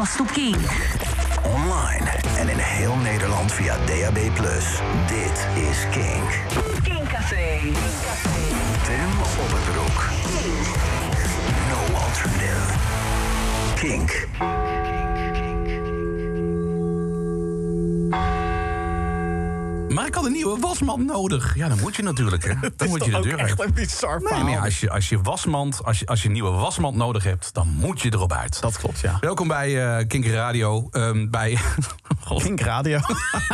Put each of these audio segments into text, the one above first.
Kink. Online en in heel Nederland via DAB+. Dit is Kink. Kink Café. Tim op het broek. No alternative. Kink. Maar ik had een nieuwe wasmand nodig. Ja, dan moet je natuurlijk. Hè. Dan moet je de deur echt een bizar Nee, ja, als je, als je wasmand, als je, als je een nieuwe wasmand nodig hebt, dan moet je erop uit. Dat klopt, ja. Welkom bij eh Kink Radio. ehm, bij. Kink Radio.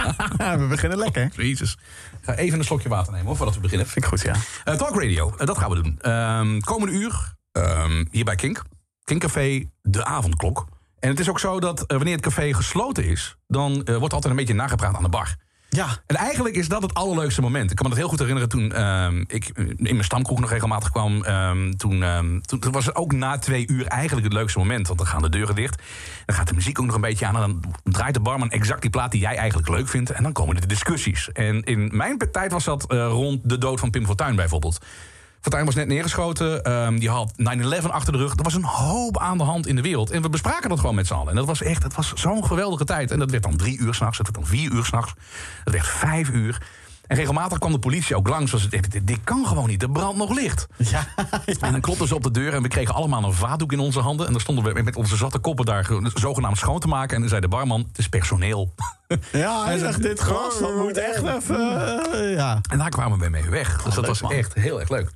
we beginnen lekker. Jezus. Ik ga even een slokje water nemen hoor, voordat we beginnen. Vind ik goed, ja. Eh, Talk Radio, eh, dat gaan we doen. Ehm, komende uur, ehm, hier bij Kink. Kink Café, de avondklok. En het is ook zo dat wanneer het café gesloten is... dan wordt altijd een beetje nagepraat aan de bar. Ja, En eigenlijk is dat het allerleukste moment. Ik kan me dat heel goed herinneren toen ehm, ik in mijn stamkroeg nog regelmatig kwam. ehm, toen, ehm, toen was het ook na twee uur eigenlijk het leukste moment. Want dan gaan de deuren dicht. Dan gaat de muziek ook nog een beetje aan. En dan draait de barman exact die plaat die jij eigenlijk leuk vindt. En dan komen de discussies. En in mijn tijd was dat eh, rond de dood van Pim Fortuyn bijvoorbeeld. Fortuyn was net neergeschoten. ehm, die had 9-11 achter de rug. Er was een hoop aan de hand in de wereld. En we bespraken dat gewoon met z'n allen. En dat was echt, het was zo'n geweldige tijd. En dat werd dan drie uur s'nachts. Het werd dan vier uur s'nachts. Het werd vijf uur. En regelmatig kwam de politie ook langs. Zoals het, dit, dit- kan gewoon niet. Er brandt nog licht. ja, En dan klopten ze op de deur en we kregen allemaal een vaatdoek in onze handen. En dan stonden we met onze zatte koppen daar ge- zogenaamd schoon te maken. En dan zei de barman, het is personeel. ja hij zegt dit gras, dat moet echt even... eh, ja. En daar kwamen we mee weg. Dus dat leuk, was man. echt heel erg leuk.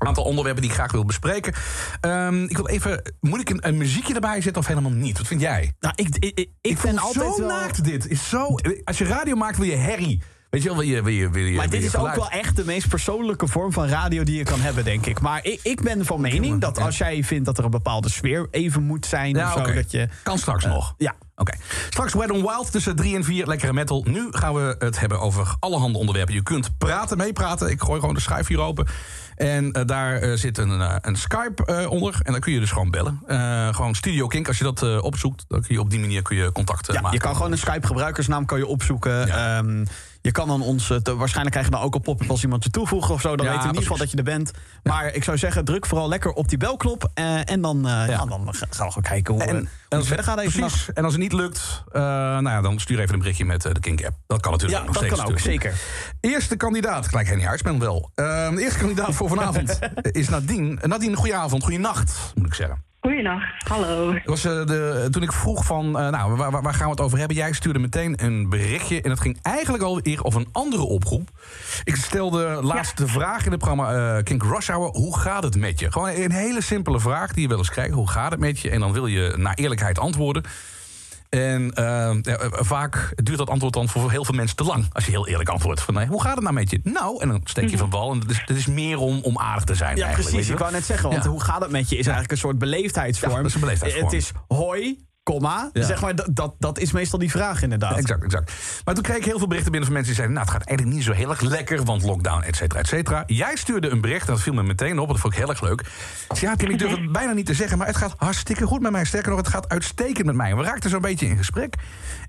Een aantal onderwerpen die ik graag wil bespreken. Ehm, ik wil even, moet ik een, een muziekje erbij zetten of helemaal niet? Wat vind jij? Nou, ik, ik, ik, ik ben altijd zo wel... naakt dit. Is zo, als je radio maakt wil je herrie. Weet je wel, wil je, wil je, wil je, Maar dit is ook wel echt de meest persoonlijke vorm van radio die je kan hebben, denk ik. Maar ik, ik ben van mening dat als jij vindt dat er een bepaalde sfeer even moet zijn... Ja, of zo, dat je... Kan straks nog. Ja. Oké. Straks Wet on Wild tussen 3 en 4, lekkere metal. Nu gaan we het hebben over allerhande onderwerpen. Je kunt praten, meepraten. Ik gooi gewoon de schuif hier open. En eh, daar eh, zit een, eh, een Skype onder. En dan kun je dus gewoon bellen. Gewoon Studio Kink, als je dat opzoekt. Dan kun je op die manier kun je contact Ja, maken. je kan gewoon een Skype-gebruikersnaam kan je opzoeken. Ja. Ehm, je kan dan ons, eh, te- waarschijnlijk krijg je dan ook een pop-up als iemand je toevoegt of zo. Dan Ja, weten we in ieder geval dat je er bent. Maar ik zou zeggen, druk vooral lekker op die belknop. eh, en dan, eh, ja. dan ga- gaan we gewoon kijken hoe, En, hoe het verder gaat even Precies. En als het niet lukt, nou ja, dan stuur even een berichtje met de Kink-app. Dat kan natuurlijk Ja, nog dat steeds. kan ook, zeker. Eerste kandidaat, gelijk Henny Huisman wel. Eh, de eerste kandidaat voor vanavond is Nadine. Nadine, goedenavond, goeienacht, moet ik zeggen. Goedenacht, hallo. Was, eh, de, toen ik vroeg van, eh, nou, waar, waar, gaan we het over hebben? Jij stuurde meteen een berichtje en het ging eigenlijk alweer over een andere oproep. Ik stelde laatst de vraag in het programma eh, Kink Rush Hour, hoe gaat het met je? Gewoon een hele simpele vraag die je wel eens krijgt, hoe gaat het met je? En dan wil je naar eerlijkheid antwoorden. En eh, ja, eh, vaak duurt dat antwoord dan voor heel veel mensen te lang. Als je heel eerlijk antwoordt. Van, nee, hoe gaat het nou met je? Nou, en dan steek je van wal. En het is, het is meer om, om aardig te zijn. Ja, eigenlijk, precies. Ik wou net zeggen, want Ja. hoe gaat het met je is eigenlijk een soort beleefdheidsvorm. Ja, dat is een beleefdheidsvorm. Het is hoi, komma. Ja. Zeg maar, dat, dat, dat is meestal die vraag inderdaad. Exact, exact. Maar toen kreeg ik heel veel berichten binnen van mensen die zeiden... nou, het gaat eigenlijk niet zo heel erg lekker, want lockdown, et cetera, et cetera. Jij stuurde een bericht, en dat viel me meteen op, dat vond ik heel erg leuk. Ja, Tim, ik durf het bijna niet te zeggen... maar het gaat hartstikke goed met mij. Sterker nog, het gaat uitstekend met mij. We raakten zo'n beetje in gesprek.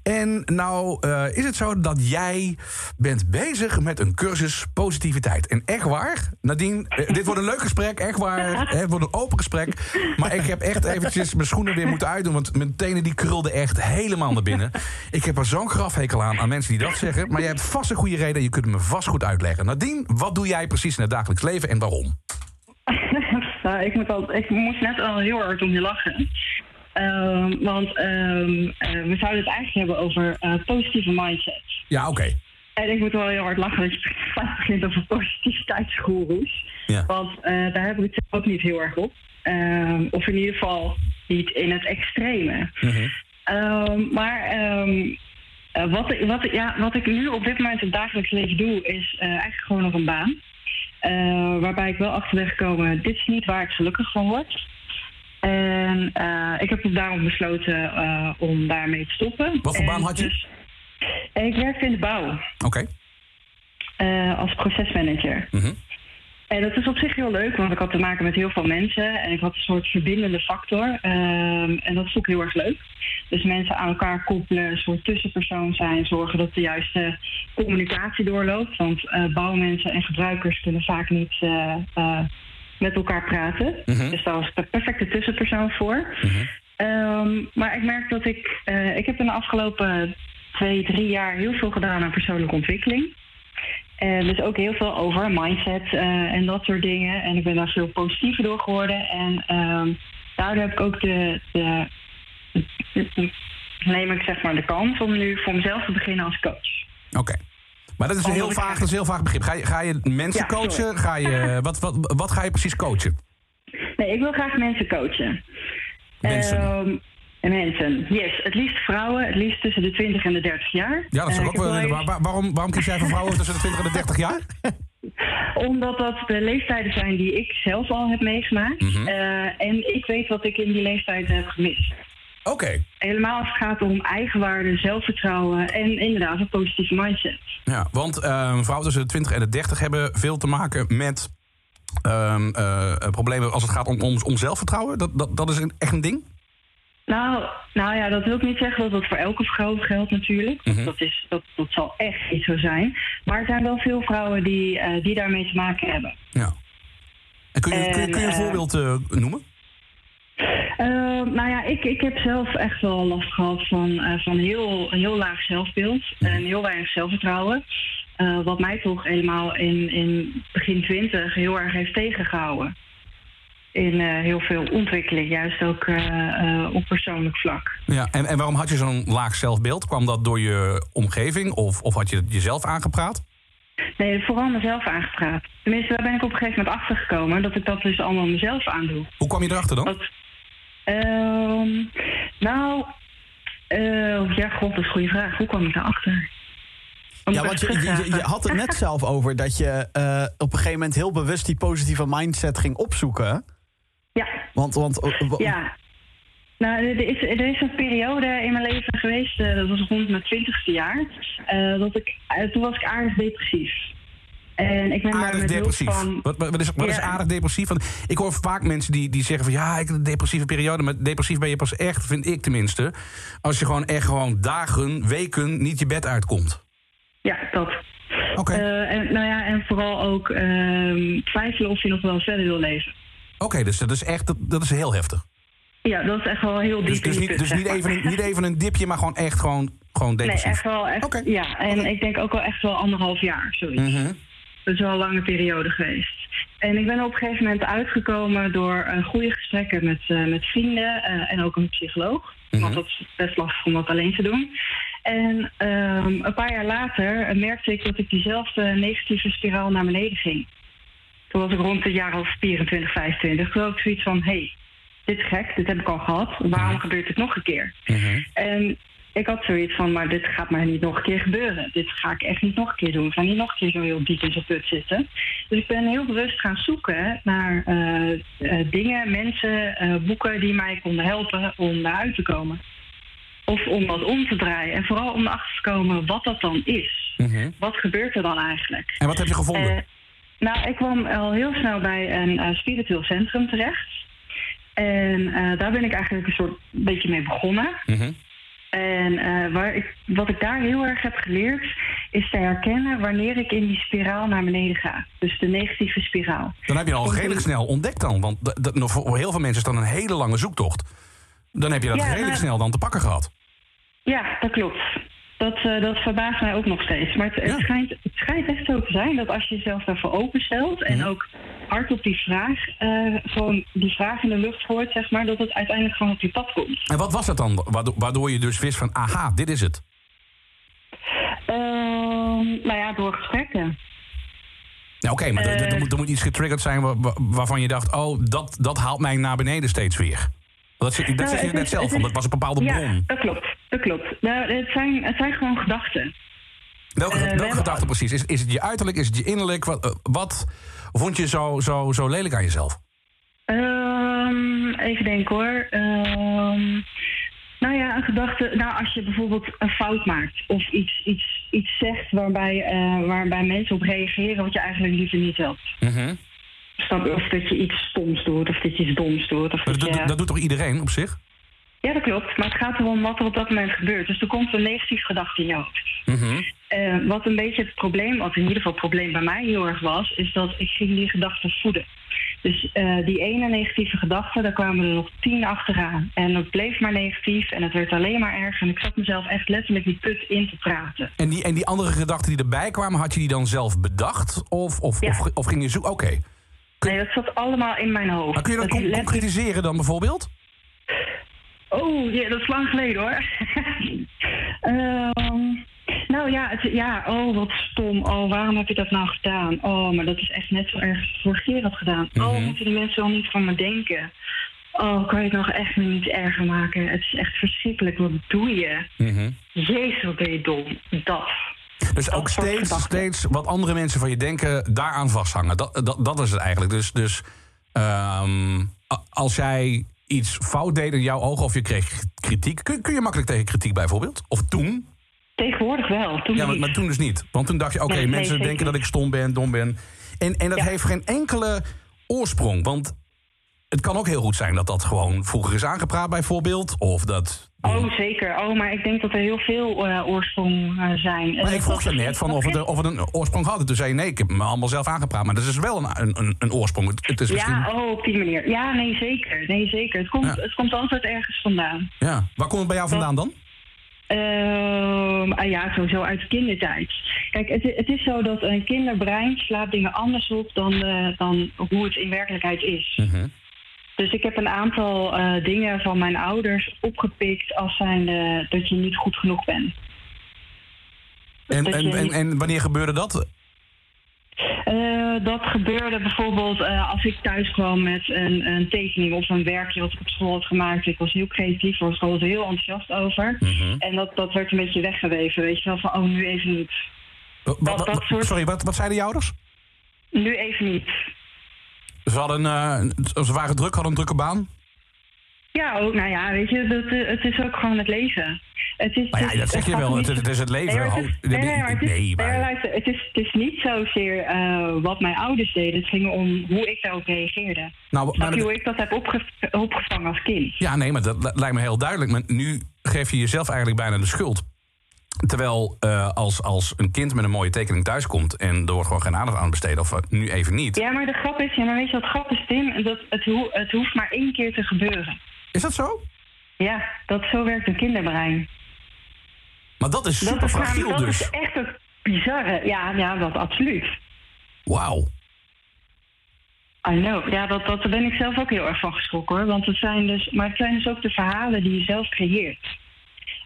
En nou eh, is het zo dat jij bent bezig met een cursus positiviteit. En echt waar, Nadine, eh, dit wordt een leuk gesprek, echt waar. hè, Het wordt een open gesprek. Maar ik heb echt eventjes mijn schoenen weer moeten uitdoen... want mijn tenen die krulden echt helemaal naar binnen. Ik heb er zo'n grafhekel aan, aan mensen die dat zeggen. Maar je hebt vast een goede reden en je kunt het me vast goed uitleggen. Nadine, wat doe jij precies in het dagelijks leven en waarom? nou, ik, moet al, ik moest net al heel hard om je lachen. Ehm, want ehm, eh, we zouden het eigenlijk hebben over eh, positieve mindset. Ja, oké. En ik moet wel heel hard lachen dat je begint over positiviteitsgoeroes. Ja. Want eh, daar heb ik het ook niet heel erg op. Ehm, of in ieder geval niet in het extreme. Mhm. Ehm, maar eh, wat, ik- wat, ja, wat ik nu op dit moment in het dagelijks leven doe, is eh, eigenlijk gewoon nog een baan. Eh, waarbij ik wel achter ben gekomen, dit is niet waar ik gelukkig van word. En ik heb daarom besloten om daarmee te stoppen. Wat voor En baan had je? dus- ik werkte in de bouw Oké. als procesmanager. Mhm. En dat is op zich heel leuk, want ik had te maken met heel veel mensen en ik had een soort verbindende factor. Ehm, en dat vond ik heel erg leuk. Dus mensen aan elkaar koppelen, een soort tussenpersoon zijn, zorgen dat de juiste communicatie doorloopt. Want eh, bouwmensen en gebruikers kunnen vaak niet eh, eh, met elkaar praten. Mhm. Dus daar was ik de perfecte tussenpersoon voor. Ehm, maar ik merk dat ik... ik heb in de afgelopen twee, drie jaar heel veel gedaan aan persoonlijke ontwikkeling. En dus ook heel veel over mindset eh, en dat soort dingen. En ik ben daar veel positiever door geworden. En ehm, daardoor heb ik ook de, de, de- neem ik zeg maar de kans om nu voor mezelf te beginnen als coach. Oké. Maar dat is, een heel vaag, dat is een heel vaag begrip. Ga je, ga je mensen Ja, coachen? sorry. Ga je, wat, wat, wat ga je precies coachen? Nee, ik wil graag mensen coachen. Mensen. Ehm, mensen, yes. Het liefst vrouwen, het liefst tussen de 20 en de 30 jaar. Ja, dat is Eh, ook wel. waar- waarom, waarom kies jij voor vrouwen tussen de 20 en de 30 jaar? Omdat dat de leeftijden zijn die ik zelf al heb meegemaakt. Mhm. Eh, en ik weet wat ik in die leeftijd heb gemist. Oké. Helemaal als het gaat om eigenwaarde, zelfvertrouwen en inderdaad een positieve mindset. Ja, want ehm, vrouwen tussen de 20 en de 30 hebben veel te maken met ehm, eh, problemen als het gaat om, om, om zelfvertrouwen. Dat, dat, dat is een, echt een ding? Nou, nou ja, dat wil ik niet zeggen dat dat voor elke vrouw geldt natuurlijk. Mhm. dat, is, dat, dat zal echt niet zo zijn. Maar er zijn wel veel vrouwen die, eh, die daarmee te maken hebben. Ja. En kun je, kun je, kun je een En, eh, voorbeeld eh, noemen? Nou ja, ik, ik heb zelf echt wel last gehad van, van heel, heel laag zelfbeeld en heel weinig zelfvertrouwen. Wat mij toch helemaal in, in begin twintig heel erg heeft tegengehouden. In eh, heel veel ontwikkeling, juist ook eh, eh, op persoonlijk vlak. Ja, en, en waarom had je zo'n laag zelfbeeld? Kwam dat door je omgeving of, of had je het jezelf aangepraat? Nee, vooral mezelf aangepraat. Tenminste, daar ben ik op een gegeven moment achter gekomen dat ik dat dus allemaal mezelf aandoe. Hoe kwam je erachter dan? Dat, Ehm, nou, eh, ja, god, dat is een goede vraag. Hoe kwam ik daarachter? Ja, want je, had het net zelf over dat je eh, op een gegeven moment heel bewust die positieve mindset ging opzoeken. Ja, Want, want eh, ja. Nou, er is, er is een periode in mijn leven geweest, eh, dat was rond mijn twintigste jaar, eh, dat ik, toen was ik aardig depressief. En ik ben Aardig met depressief. van... Wat, wat, is, wat is Ja. aardig depressief? Want ik hoor vaak mensen die, die zeggen van ja, ik heb een depressieve periode. Maar depressief ben je pas echt, vind ik tenminste. Als je gewoon echt gewoon dagen, weken niet je bed uitkomt. Ja, dat. Oké. En, nou ja, en vooral ook ehm, twijfelen of je nog wel verder wil leven. Oké, dus dat is echt dat, dat is heel heftig. Ja, dat is echt wel heel diep Dus, in dus, niet, dus niet, even, een- niet even een dipje, maar gewoon echt gewoon, gewoon Nee, depressief. echt wel. Echt. Ja, en ik denk ook wel echt wel anderhalf jaar, zoiets. Mhm. Dat is wel een lange periode geweest. En ik ben op een gegeven moment uitgekomen door eh, goede gesprekken met, eh, met vrienden eh, en ook een psycholoog. Mhm. Want dat is best lastig om dat alleen te doen. En ehm, een paar jaar later eh, merkte ik dat ik diezelfde negatieve spiraal naar beneden ging. Toen was ik rond het jaar of 24, 25. Toen had ik zoiets van, hé, hey, dit is gek, dit heb ik al gehad. Waarom gebeurt dit nog een keer? Mhm. En ik had zoiets van, maar dit gaat mij niet nog een keer gebeuren. Dit ga ik echt niet nog een keer doen. Ik ga niet nog een keer zo heel diep in zo'n put zitten. Dus ik ben heel bewust gaan zoeken naar eh, eh, dingen, mensen, eh, boeken die mij konden helpen om daaruit te komen. Of om dat om te draaien. En vooral om erachter te komen wat dat dan is. Mhm. Wat gebeurt er dan eigenlijk? En wat heb je gevonden? Nou, ik kwam al heel snel bij een eh, spiritueel centrum terecht. En eh, daar ben ik eigenlijk een soort beetje mee begonnen. Mhm. En eh, waar ik, wat ik daar heel erg heb geleerd, is te herkennen wanneer ik in die spiraal naar beneden ga. Dus de negatieve spiraal. Dan heb je al redelijk snel ontdekt dan. Want voor heel veel mensen is dat een hele lange zoektocht. Dan heb je dat Ja, redelijk snel dan te pakken gehad. Ja, dat klopt. Dat, eh, dat verbaast mij ook nog steeds. Maar het, het, Ja. schijnt, het schijnt echt zo te zijn dat als je jezelf daarvoor openstelt... en ook hard op die vraag, eh, gewoon die vraag in de lucht hoort, zeg maar... dat het uiteindelijk gewoon op je pad komt. En wat was dat dan? Waardoor, je dus wist van, aha, dit is het. Ehm, nou ja, door gesprekken. Ja, Oké, maar er- Eh. moet, er moet iets getriggerd zijn wa- wa- waarvan je dacht... oh, dat, dat haalt mij naar beneden steeds weer. Dat, zeg- dat Nou, zeg je net zelf, want dat was een bepaalde Ja, bron. dat klopt. Dat klopt. Nou, het, zijn, het zijn gewoon gedachten. Welke, eh, we welke hebben- gedachte precies? Is, is het je uiterlijk, is het je innerlijk? Wat, eh, wat vond je zo, zo, zo lelijk aan jezelf? Ehm, even denken hoor. Ehm, nou ja, een gedachte. Nou, als je bijvoorbeeld een fout maakt of iets, iets, iets zegt waarbij, eh, waarbij mensen op reageren wat je eigenlijk liever niet wilt. Mhm. Snap? Of dat je iets stoms doet, of dat je iets doms doet. Of Maar dat dat, je... dat doet toch iedereen op zich? Ja, dat klopt. Maar het gaat erom wat er op dat moment gebeurt. Dus er komt een negatieve gedachte in je hoofd. Mhm. Eh, wat een beetje het probleem, wat in ieder geval het probleem bij mij heel erg was, is dat ik ging die gedachten voeden. Dus eh, die ene negatieve gedachte, daar kwamen er nog tien achteraan. En het bleef maar negatief en het werd alleen maar erger. En ik zat mezelf echt letterlijk die put in te praten. En die, en die andere gedachten die erbij kwamen, had je die dan zelf bedacht? Of, of, Ja. of, of ging je zoeken? Oké. Nee, dat zat allemaal in mijn hoofd. Maar kun je dat Dat concretiseren dan bijvoorbeeld? Oh, ja, dat is lang geleden hoor. Ehm, nou ja, het, ja, oh wat stom. Oh, waarom heb je dat nou gedaan? Oh, maar dat is echt net zo erg als ik vorige keer had gedaan. Oh, moeten die mensen wel niet van me denken? Oh, kan je het nog echt niet erger maken? Het is echt verschrikkelijk. Wat doe je? Jezus, wat ben je dom. Dat. Dus ook steeds, steeds wat andere mensen van je denken, daaraan vasthangen. Dat, dat, dat is het eigenlijk. Dus, dus ehm, als jij iets fout deed in jouw ogen of je kreeg kritiek, kun, kun je makkelijk tegen kritiek bijvoorbeeld? Of toen? Tegenwoordig wel. Toen Ja, maar, toen dus niet. Want toen dacht je, oké, nee, mensen denken dat ik stom ben, dom ben. En, en dat Ja. heeft geen enkele oorsprong. Want het kan ook heel goed zijn dat dat gewoon vroeger is aangepraat bijvoorbeeld. Of dat... Oh, zeker. Oh, maar ik denk dat er heel veel eh, oorsprong eh, zijn. Maar ik vroeg je net van of het, er- of het een oorsprong had. En toen zei je nee, ik heb me allemaal zelf aangepraat. Maar dat is wel een, een, een oorsprong. Het, het is misschien... Ja, oh, op die manier. Ja, nee, zeker. Nee, zeker. Het komt, Ja. het komt altijd ergens vandaan. Ja. Waar komt het bij jou vandaan dan? Ehm, ah ja, sowieso uit de kindertijd. Kijk, het, het is zo dat een kinderbrein slaat dingen anders op dan, eh, dan hoe het in werkelijkheid is. Mhm. Dus ik heb een aantal eh, dingen van mijn ouders opgepikt als zijnde dat je niet goed genoeg bent. En, en, en, wanneer gebeurde dat? Eh, dat gebeurde bijvoorbeeld eh, als ik thuis kwam met een, een tekening of een werkje wat ik op school had gemaakt. Ik was heel creatief, was er heel enthousiast over. Mhm. En dat, dat werd een beetje weggeweven, weet je wel, van oh, nu even niet. Wat- wat- dat soort- Sorry, wat, wat zeiden je ouders? Nu even niet. Ze, hadden, eh, ze waren druk, hadden een drukke baan. Ja, ook, nou ja, weet je, dat, eh, het is ook gewoon het leven. Het is, Maar ja, is- dat zeg je wel. Het, het is het leven. Nee, maar het is, Oh, nee, maar het is, nee, nee, maar- maar luister, het is, het is niet zozeer eh, wat mijn ouders deden. Het ging om hoe ik daarop reageerde. Nou, maar hoe ik dat heb opge- opgevangen als kind? Ja, nee, maar dat li- lijkt me heel duidelijk. Maar nu geef je jezelf eigenlijk bijna de schuld. Terwijl eh, als, als een kind met een mooie tekening thuiskomt... en er wordt gewoon geen aandacht aan besteden, of eh, nu even niet... Ja, maar de grap is, ja, maar weet je wat grap is, Tim? Dat het, ho- het hoeft maar één keer te gebeuren. Is dat zo? Ja, dat, zo werkt een kinderbrein. Maar dat is Dat super is, fragiel namelijk- dat dus. is echt het bizarre. Ja, ja, dat absoluut. Wauw. I know. Ja, dat, dat, daar ben ik zelf ook heel erg van geschrokken hoor. Want het zijn dus, maar het zijn dus ook de verhalen die je zelf creëert.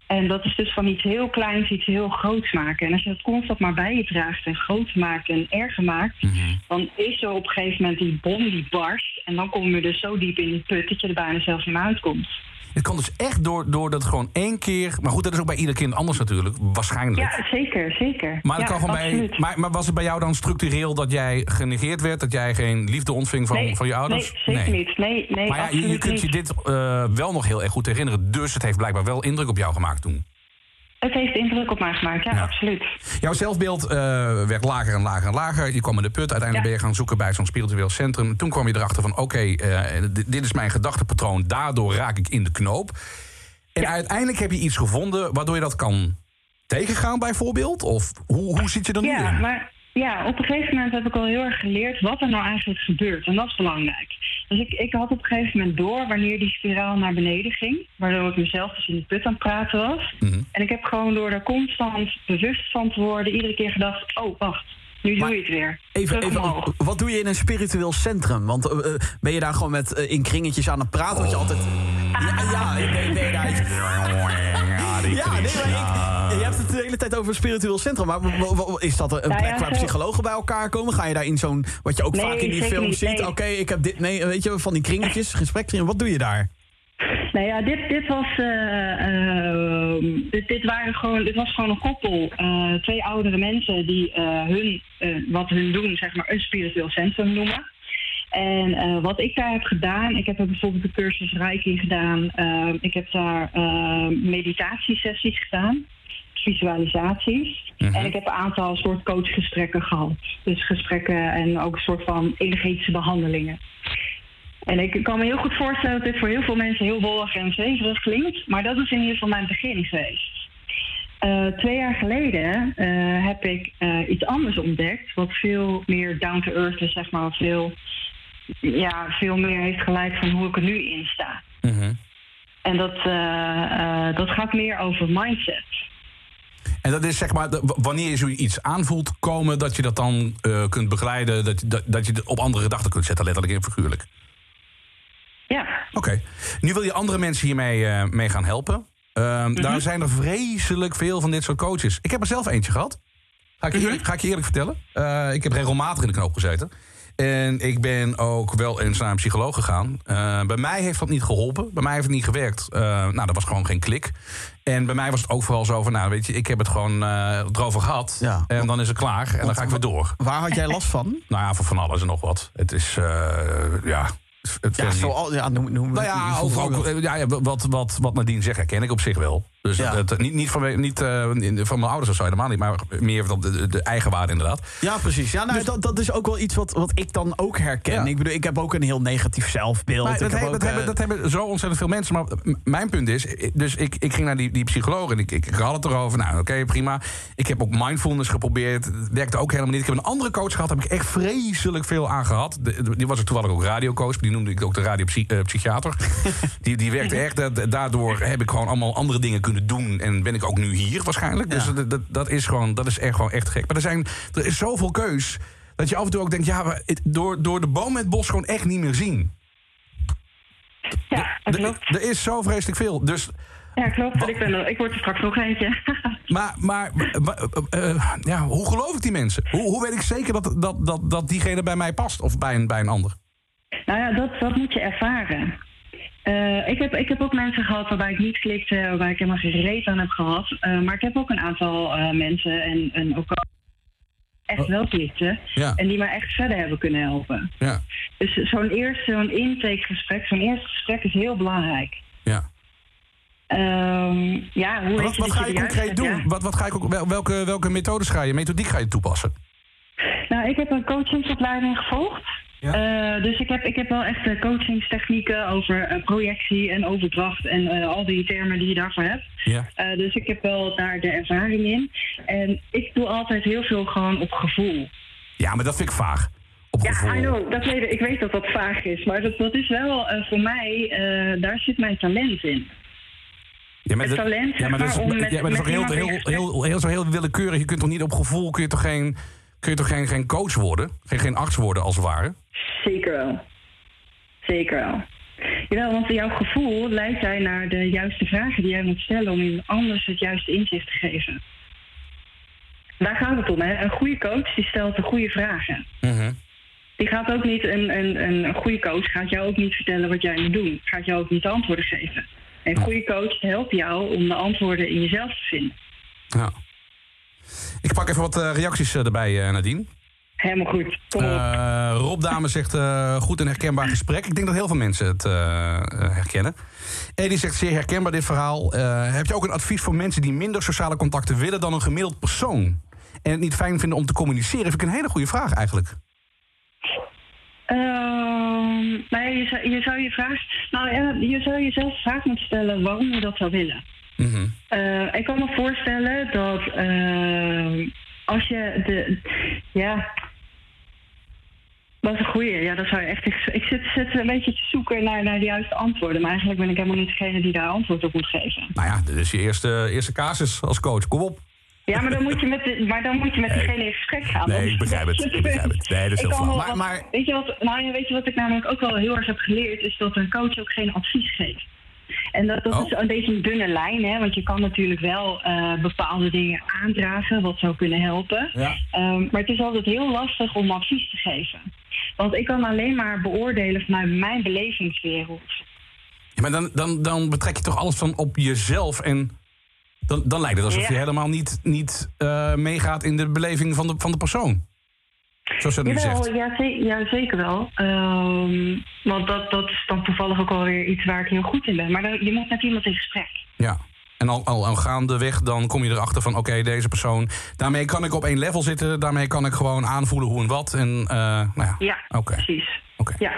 En dat is dus van iets heel kleins iets heel groots maken. En als je dat constant maar bij je draagt en groot maakt en erger maakt, Mhm. dan is er op een gegeven moment die bom die barst. En dan kom je dus zo diep in die put dat je er bijna zelfs niet meer uitkomt. Het kan dus echt door, door dat gewoon één keer... Maar goed, dat is ook bij ieder kind anders natuurlijk. Waarschijnlijk. Ja, zeker, zeker. Maar, het ja, kan gewoon bij, maar, maar was het bij jou dan structureel dat jij genegeerd werd? Dat jij geen liefde ontving van, nee, van je ouders? Nee, zeker niet. Nee, nee, Maar ja, je, je kunt je dit eh, wel nog heel erg goed herinneren. Dus het heeft blijkbaar wel indruk op jou gemaakt toen. Het heeft indruk op mij gemaakt, ja, Ja. absoluut. Jouw zelfbeeld eh, werd lager en lager en lager. Je kwam in de put. Uiteindelijk Ja. ben je gaan zoeken bij zo'n spiritueel centrum. Toen kwam je erachter van, oké, eh, dit, dit is mijn gedachtepatroon. Daardoor raak ik in de knoop. En Ja. uiteindelijk heb je iets gevonden waardoor je dat kan tegengaan bijvoorbeeld? Of hoe, hoe zit je er nu Ja, in? maar ja, op een gegeven moment heb ik al heel erg geleerd wat er nou eigenlijk gebeurt. En dat is belangrijk. Dus ik, ik had op een gegeven moment door wanneer die spiraal naar beneden ging. Waardoor ik mezelf dus in de put aan het praten was. Mhm. En ik heb gewoon door er constant bewust van te worden, iedere keer gedacht: oh, wacht, nu Maar doe je het weer. Even, even, wat doe je in een spiritueel centrum? Want eh, eh, ben je daar gewoon met eh, in kringetjes aan het praten? Wat je altijd. Ja, ja, ben, ben je daar. Ja, nee, maar ik, je hebt het de hele tijd over een spiritueel centrum. Maar is dat een Nou plek waar psychologen bij elkaar komen? Ga je daar in zo'n. Wat je ook Nee, vaak in die films niet, ziet. nee. Oké, ik heb dit. Nee, weet je, van die kringetjes, gesprekskringen. Wat doe je daar? Nou ja, dit, dit, was, eh, ehm, dit, dit, waren gewoon, dit was gewoon een koppel. eh, twee oudere mensen die eh, hun, eh, wat hun doen, zeg maar, een spiritueel centrum noemen. En eh, wat ik daar heb gedaan, ik heb er bijvoorbeeld de cursus Reiki gedaan. eh, ik heb daar eh, meditatiesessies gedaan, visualisaties. En ik heb een aantal soort coachgesprekken gehad. Dus gesprekken en ook een soort van energetische behandelingen. En ik kan me heel goed voorstellen dat dit voor heel veel mensen heel wollig en zweverig klinkt. Maar dat is in ieder geval mijn begin geweest. Eh, twee jaar geleden eh, heb ik eh, iets anders ontdekt. Wat veel meer down to earth is, zeg maar. Veel ja, veel meer heeft geleid van hoe ik er nu in sta. Mhm. En dat, dat gaat meer over mindset. En dat is zeg maar, wanneer je zoiets aanvoelt komen, dat je dat dan kunt begeleiden, dat, dat, dat je het op andere gedachten kunt zetten, letterlijk en figuurlijk. Ja, Oké. Nu wil je andere mensen hiermee eh, mee gaan helpen. Ehm, Mhm. Daar zijn er vreselijk veel van dit soort coaches. Ik heb er zelf eentje gehad. Ga ik, je Mhm. eerlijk, ga ik je eerlijk vertellen. Eh, ik heb regelmatig in de knoop gezeten. En ik ben ook wel eens naar een psycholoog gegaan. Eh, bij mij heeft dat niet geholpen. Bij mij heeft het niet gewerkt. Eh, nou, dat was gewoon geen klik. En bij mij was het ook vooral zo van... nou, weet je, ik heb het gewoon eh, erover gehad. Ja. En dan is het klaar. En dan ga ik weer door. Waar had jij last van? Nou ja, voor van alles en nog wat. Het is, eh, ja... Ja, zoal, ja noem, noem nou ook, ja, wat, wat, wat Nadine zegt, herken ik op zich wel. Dus Ja. niet, niet, van, niet eh, van mijn ouders of zo, helemaal niet. Maar meer van de, de, de eigenwaarde inderdaad. Ja, precies. Ja, nou, dat, dat is ook wel iets wat, wat ik dan ook herken. Ja. Ik bedoel, ik heb ook een heel negatief zelfbeeld. Maar dat, heb he- ook, dat, eh, hebben, dat hebben zo ontzettend veel mensen. Maar mijn punt is, eh, dus ik, ik ging naar die, die psycholoog en ik, ik, ik had het erover. Nou, oké, prima. Ik heb ook mindfulness geprobeerd. Het werkte ook helemaal niet. Ik heb een andere coach gehad, daar heb ik echt vreselijk veel aan gehad. De- de- die was ik toevallig ook radiocoach. Die noemde ik ook de radiopsychiater. die, die werkte echt. Daardoor heb ik gewoon allemaal andere dingen kunnen doen. En ben ik ook nu hier waarschijnlijk. Dus dat, dat, dat is gewoon, dat is echt gewoon echt gek. Maar er, zijn, er is zoveel keus. Dat je af en toe ook denkt, ja, het- door, door de boom met het bos gewoon echt niet meer zien. ja Er- klopt. Er is zo vreselijk veel. Dus, Ja, klopt. Ik, ben ik word er straks nog eentje. maar maar, maar, eh, eh, ja, hoe geloof ik die mensen? Hoe, hoe weet ik zeker dat, dat, dat, dat diegene bij mij past of bij een, bij een ander? Nou ja, dat, dat moet je ervaren. Eh, ik, heb, ik heb ook mensen gehad waarbij ik niet klikte, waarbij ik helemaal geen reet aan heb gehad. Eh, maar ik heb ook een aantal eh, mensen en, en ook echt wel klikten. Ja. En die mij echt verder hebben kunnen helpen. Ja, Dus zo'n eerste, zo'n intakegesprek, zo'n eerste gesprek is heel belangrijk. ja. Ehm, ja, hoe wat, wat ga je concreet doen? Ja. Wat, wat ga ik ook, wel- welke, welke methodes ga je, methodiek ga je toepassen? Nou, ik heb een coachingsopleiding gevolgd. Ja. Eh, dus ik heb, ik heb wel echt eh, coachingstechnieken over eh, projectie en overdracht en eh, al die termen die je daarvoor hebt. Ja. Eh, dus ik heb wel daar de ervaring in. En ik doe altijd heel veel gewoon op gevoel. Ja, maar dat vind ik vaag. Op Ja, gevoel. I know, dat weet, ik- weet dat dat vaag is. Maar dat, dat is wel eh, voor mij, eh, daar zit mijn talent in. Ja, maar het talent, ja, maar dat is, ja, maar dat heel, heel, heel, heel, zo heel willekeurig. Je kunt toch niet op gevoel, kun je toch geen, kun je toch geen, geen coach worden? Geen, geen arts worden als het ware? Zeker wel. Zeker wel. Jawel, want jouw gevoel leidt jij naar de juiste vragen die jij moet stellen om iemand anders het juiste inzicht te geven. Daar gaat het om, hè? Een goede coach die stelt de goede vragen. Mhm. Die gaat ook niet, een, een, een goede coach gaat jou ook niet vertellen wat jij moet doen. Gaat jou ook niet de antwoorden geven. Een goede coach helpt jou om de antwoorden in jezelf te vinden. Ja. Ik pak even wat eh, reacties eh, erbij, eh, Nadine. Helemaal goed. Kom op. Rob Dame zegt goed en herkenbaar gesprek. Ik denk dat heel veel mensen het herkennen. Edi zegt zeer herkenbaar dit verhaal. Heb je ook een advies voor mensen die minder sociale contacten willen dan een gemiddeld persoon? En het niet fijn vinden om te communiceren? Vind ik een hele goede vraag eigenlijk. Nou ja, je, zou, je zou je vraag. Nou ja, je zou jezelf de vraag moeten stellen waarom je dat zou willen. Mhm. Eh, ik kan me voorstellen dat ehm, als je de. Ja. Dat is een goeie. Ja, dat zou je echt. Ik, zit, zit een beetje te zoeken naar, naar de juiste antwoorden. Maar eigenlijk ben ik helemaal niet degene die daar antwoord op moet geven. Nou ja, dit is je eerste, eerste casus als coach. Kom op. Ja, maar dan moet je met, de, maar dan moet je met diegene in gesprek gaan. Nee, ik begrijp het, ik begrijp het. Nee, dat is heel flauw. Maar- maar- weet, je wat, nou, ja, weet je wat ik namelijk ook wel heel erg heb geleerd? Is dat een coach ook geen advies geeft. En dat, dat Oh. is een beetje een dunne lijn, hè? want je kan natuurlijk wel eh, bepaalde dingen aandragen wat zou kunnen helpen. Ja. Ehm, maar het is altijd heel lastig om advies te geven. Want ik kan alleen maar beoordelen vanuit mijn belevingswereld. Ja, maar dan, dan, dan betrek je toch alles van op jezelf en dan, dan lijkt het alsof Ja. je helemaal niet, niet eh, meegaat in de beleving van de, van de persoon. Zoals je dat nu Jawel, zegt. ja, ze- ja, zeker wel. Ehm, want dat, dat is dan toevallig ook alweer iets waar ik heel goed in ben. Maar dan, je moet met iemand in gesprek. Ja. En al, al, al gaandeweg dan kom je erachter van... oké, deze persoon... daarmee kan ik op één level zitten. Daarmee kan ik gewoon aanvoelen hoe en wat. En, eh, nou ja, Ja, precies. oké. Ja,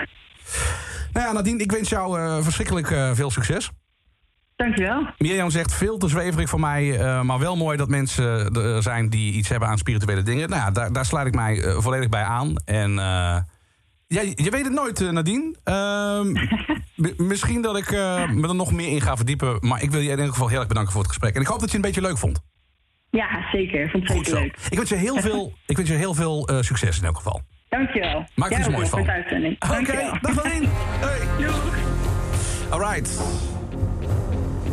Nou ja, Nadine, ik wens jou eh, verschrikkelijk eh, veel succes. Dankjewel. Mirjam zegt veel te zweverig voor mij, eh, maar wel mooi dat mensen er zijn die iets hebben aan spirituele dingen. Nou ja, daar, daar sluit ik mij eh, volledig bij aan. En eh, Ja, je weet het nooit, eh, Nadine. Ehm, misschien dat ik eh, me er nog meer in ga verdiepen. Maar ik wil je in ieder geval heel erg bedanken voor het gesprek. En ik hoop dat je het een beetje leuk vond. Ja, zeker. Ik vond het Goed zeker zo. leuk. Ik wens je heel veel, ik wens je heel veel eh, succes in elk geval. Dankjewel. Maak er iets moois voor van. de uitzending. Oké, Dankjewel. dag Nadine. Hey. Alright.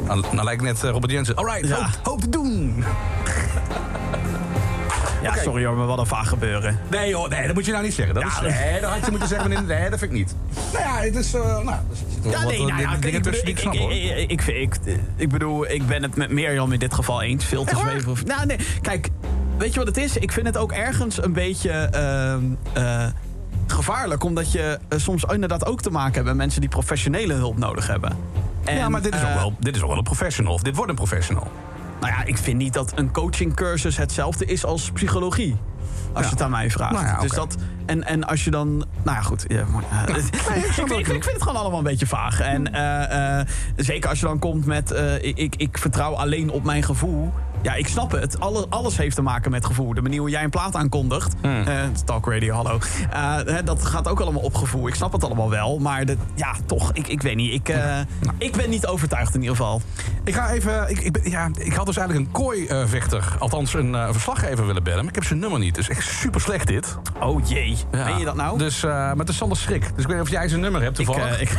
Nou, nou lijkt net eh, Robert Jensen. Alright, Ja. hoop, doen. Ja, sorry hoor, maar wat een vaag gebeuren. Nee hoor, nee, dat moet je nou niet zeggen. Dat is, nee, dat had je moeten zeggen. Nee, nee, dat vind ik niet. Nou ja, het is... eh nou, Ja, nee, nou ja, ik, tussen die ik snap, ik, ik, bedoel, ik ben het met Mirjam in dit geval eens. Veel te waar? zweverig. Nou, nee, kijk, weet je wat het is? Ik vind het ook ergens een beetje ehm, eh, gevaarlijk. Omdat je soms inderdaad ook te maken hebt met mensen die professionele hulp nodig hebben. En, ja, maar dit is, ook eh, wel, dit is ook wel een professional. Of dit wordt een professional. Nou ja, ik vind niet dat een coachingcursus hetzelfde is als psychologie. Als Ja. je het aan mij vraagt. Nou ja, Dus dat, en, en als je dan. Nou ja, goed. Ja, maar, ik, vind, ik, vind, ik vind het gewoon allemaal een beetje vaag. En eh, eh, zeker als je dan komt met. ik, ik, ik vertrouw alleen op mijn gevoel. Ja, ik snap het. Alle, alles heeft te maken met gevoel. De manier hoe jij een plaat aankondigt. Hmm. eh, Talk Radio, hallo. Eh, hè, dat gaat ook allemaal op gevoel. Ik snap het allemaal wel. Maar de, ja, toch. Ik, ik weet niet. Ik, eh, Nou. ik ben niet overtuigd in ieder geval. Ik ga even... Ik, ik, ben- ja, ik had dus eigenlijk een kooi-vechter, althans een eh, verslaggever willen bellen. Maar ik heb zijn nummer niet. Dus echt super slecht dit. Oh jee. Ja. Meen je dat nou? Dus, eh, maar het is Sander Schrik. Dus ik weet niet of jij zijn nummer hebt Ik, toevallig. ik,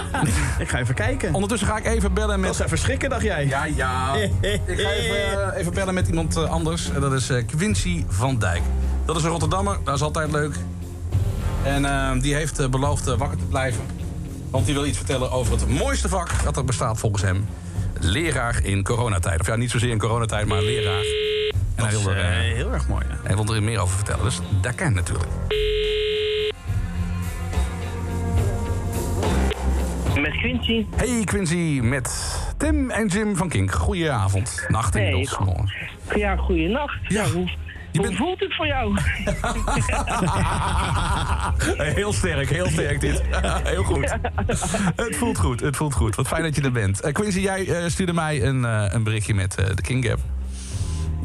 ik ga even kijken. Ondertussen ga ik even bellen Dat met... is even schrikken, dacht jij? Ja, ja. ik ga even, eh, even bellen met iemand eh, anders. En dat is eh, Quincy van Dijk. Dat is een Rotterdammer, dat is altijd leuk. En die heeft beloofd wakker te blijven. Want die wil iets vertellen over het mooiste vak dat er bestaat volgens hem. Leraar in coronatijd. Of ja, niet zozeer in coronatijd, maar leraar. En hij Dat is wil, eh, eh, heel erg mooi. ja. hij wil er meer over vertellen. Dus dat kan natuurlijk. Quincy. Hey Quincy, met Tim en Jim van Kink. Goedenavond. Nacht Hey. inmiddels. Morgen. Ja, goeienacht. Ja. Ja, hoe Je hoe voelt het voor jou? Heel sterk, heel sterk dit. heel goed. Het voelt goed, het voelt goed. Wat fijn dat je er bent. Eh, Quincy, jij eh, stuurde mij een, eh, een berichtje met de King Gap.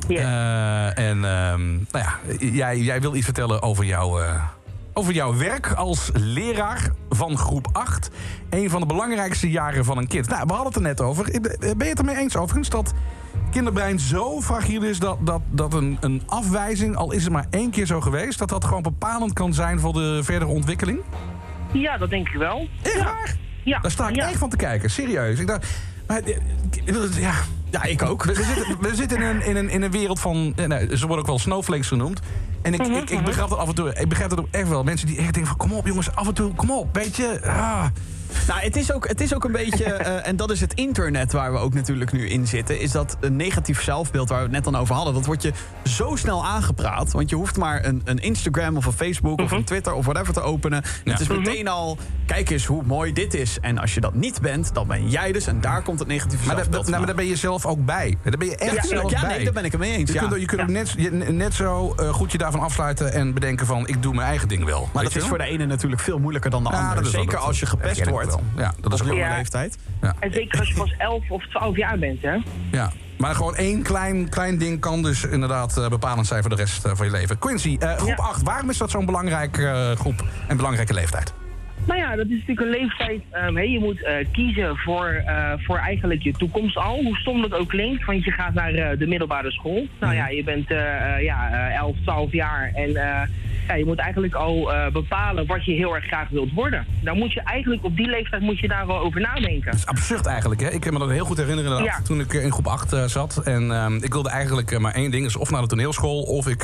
Ja. Eh, en ehm, nou ja, jij, jij wil iets vertellen over, jouw over jouw werk als leraar van groep 8. Een van de belangrijkste jaren van een kind. Nou, we hadden het er net over. Ben je het ermee eens overigens dat kinderbrein zo fragiel is... dat, dat, dat een, een afwijzing, al is het maar één keer zo geweest... dat dat gewoon bepalend kan zijn voor de verdere ontwikkeling? ja, dat denk ik wel. Echt waar? Ja. Daar sta ik ja. echt van te kijken, serieus. Ik dacht, maar, eh, ja, Ja, ik ook. we, we zitten, we zitten in, een, in, een, in een wereld van... eh, nou, ze worden ook wel snowflakes genoemd. En ik, ik, ik begrijp dat af en toe... Ik begrijp dat ook echt wel. Mensen die echt denken van... Kom op jongens, af en toe, kom op. Weet je... Ah. Nou, het is ook, het is ook een beetje, eh, en dat is het internet waar we ook natuurlijk nu in zitten, is dat een negatief zelfbeeld waar we het net dan over hadden. Dat wordt je zo snel aangepraat. Want je hoeft maar een, een Instagram of een Facebook of een Twitter of whatever te openen. Het is meteen al, kijk eens hoe mooi dit is. En als je dat niet bent, dan ben jij dus. En daar komt het negatieve Maar, zelfbeeld nou, maar daar ben je zelf ook bij. Daar ben je echt Ja, zelf tuurlijk. ja, bij. nee, daar ben ik het mee eens. Je ja. kunt, je kunt ook net, je- net zo eh, goed je daarvan afsluiten en bedenken van... ik doe mijn eigen ding wel. maar dat je is voor de ene natuurlijk veel moeilijker dan de Ja, ander. dat is wel- Zeker als je gepest herken wel. Ja, dat is ook jonge Ja. leeftijd. En zeker als je pas 11 of 12 jaar bent, hè? Ja, maar gewoon één klein, klein ding kan dus inderdaad eh, bepalend zijn voor de rest eh, van je leven. Quincy, eh, groep Ja. 8, waarom is dat zo'n belangrijke eh, groep en belangrijke leeftijd? Nou ja, dat is natuurlijk een leeftijd. ehm, hè, je moet eh, kiezen voor, eh, voor eigenlijk je toekomst al. Hoe stom dat ook klinkt, want je gaat naar eh, de middelbare school. Nou ja, je bent eh, eh, ja, eh, 11, 12 jaar en eh, ja, je moet eigenlijk al eh, bepalen wat je heel erg graag wilt worden. Dan moet je eigenlijk op die leeftijd moet je daar wel over nadenken. Dat is absurd eigenlijk, hè? Ik kan me dat heel goed herinneren Ja. toen ik in groep 8 eh, zat. En ehm, ik wilde eigenlijk eh, maar één ding, is of naar de toneelschool... of ik,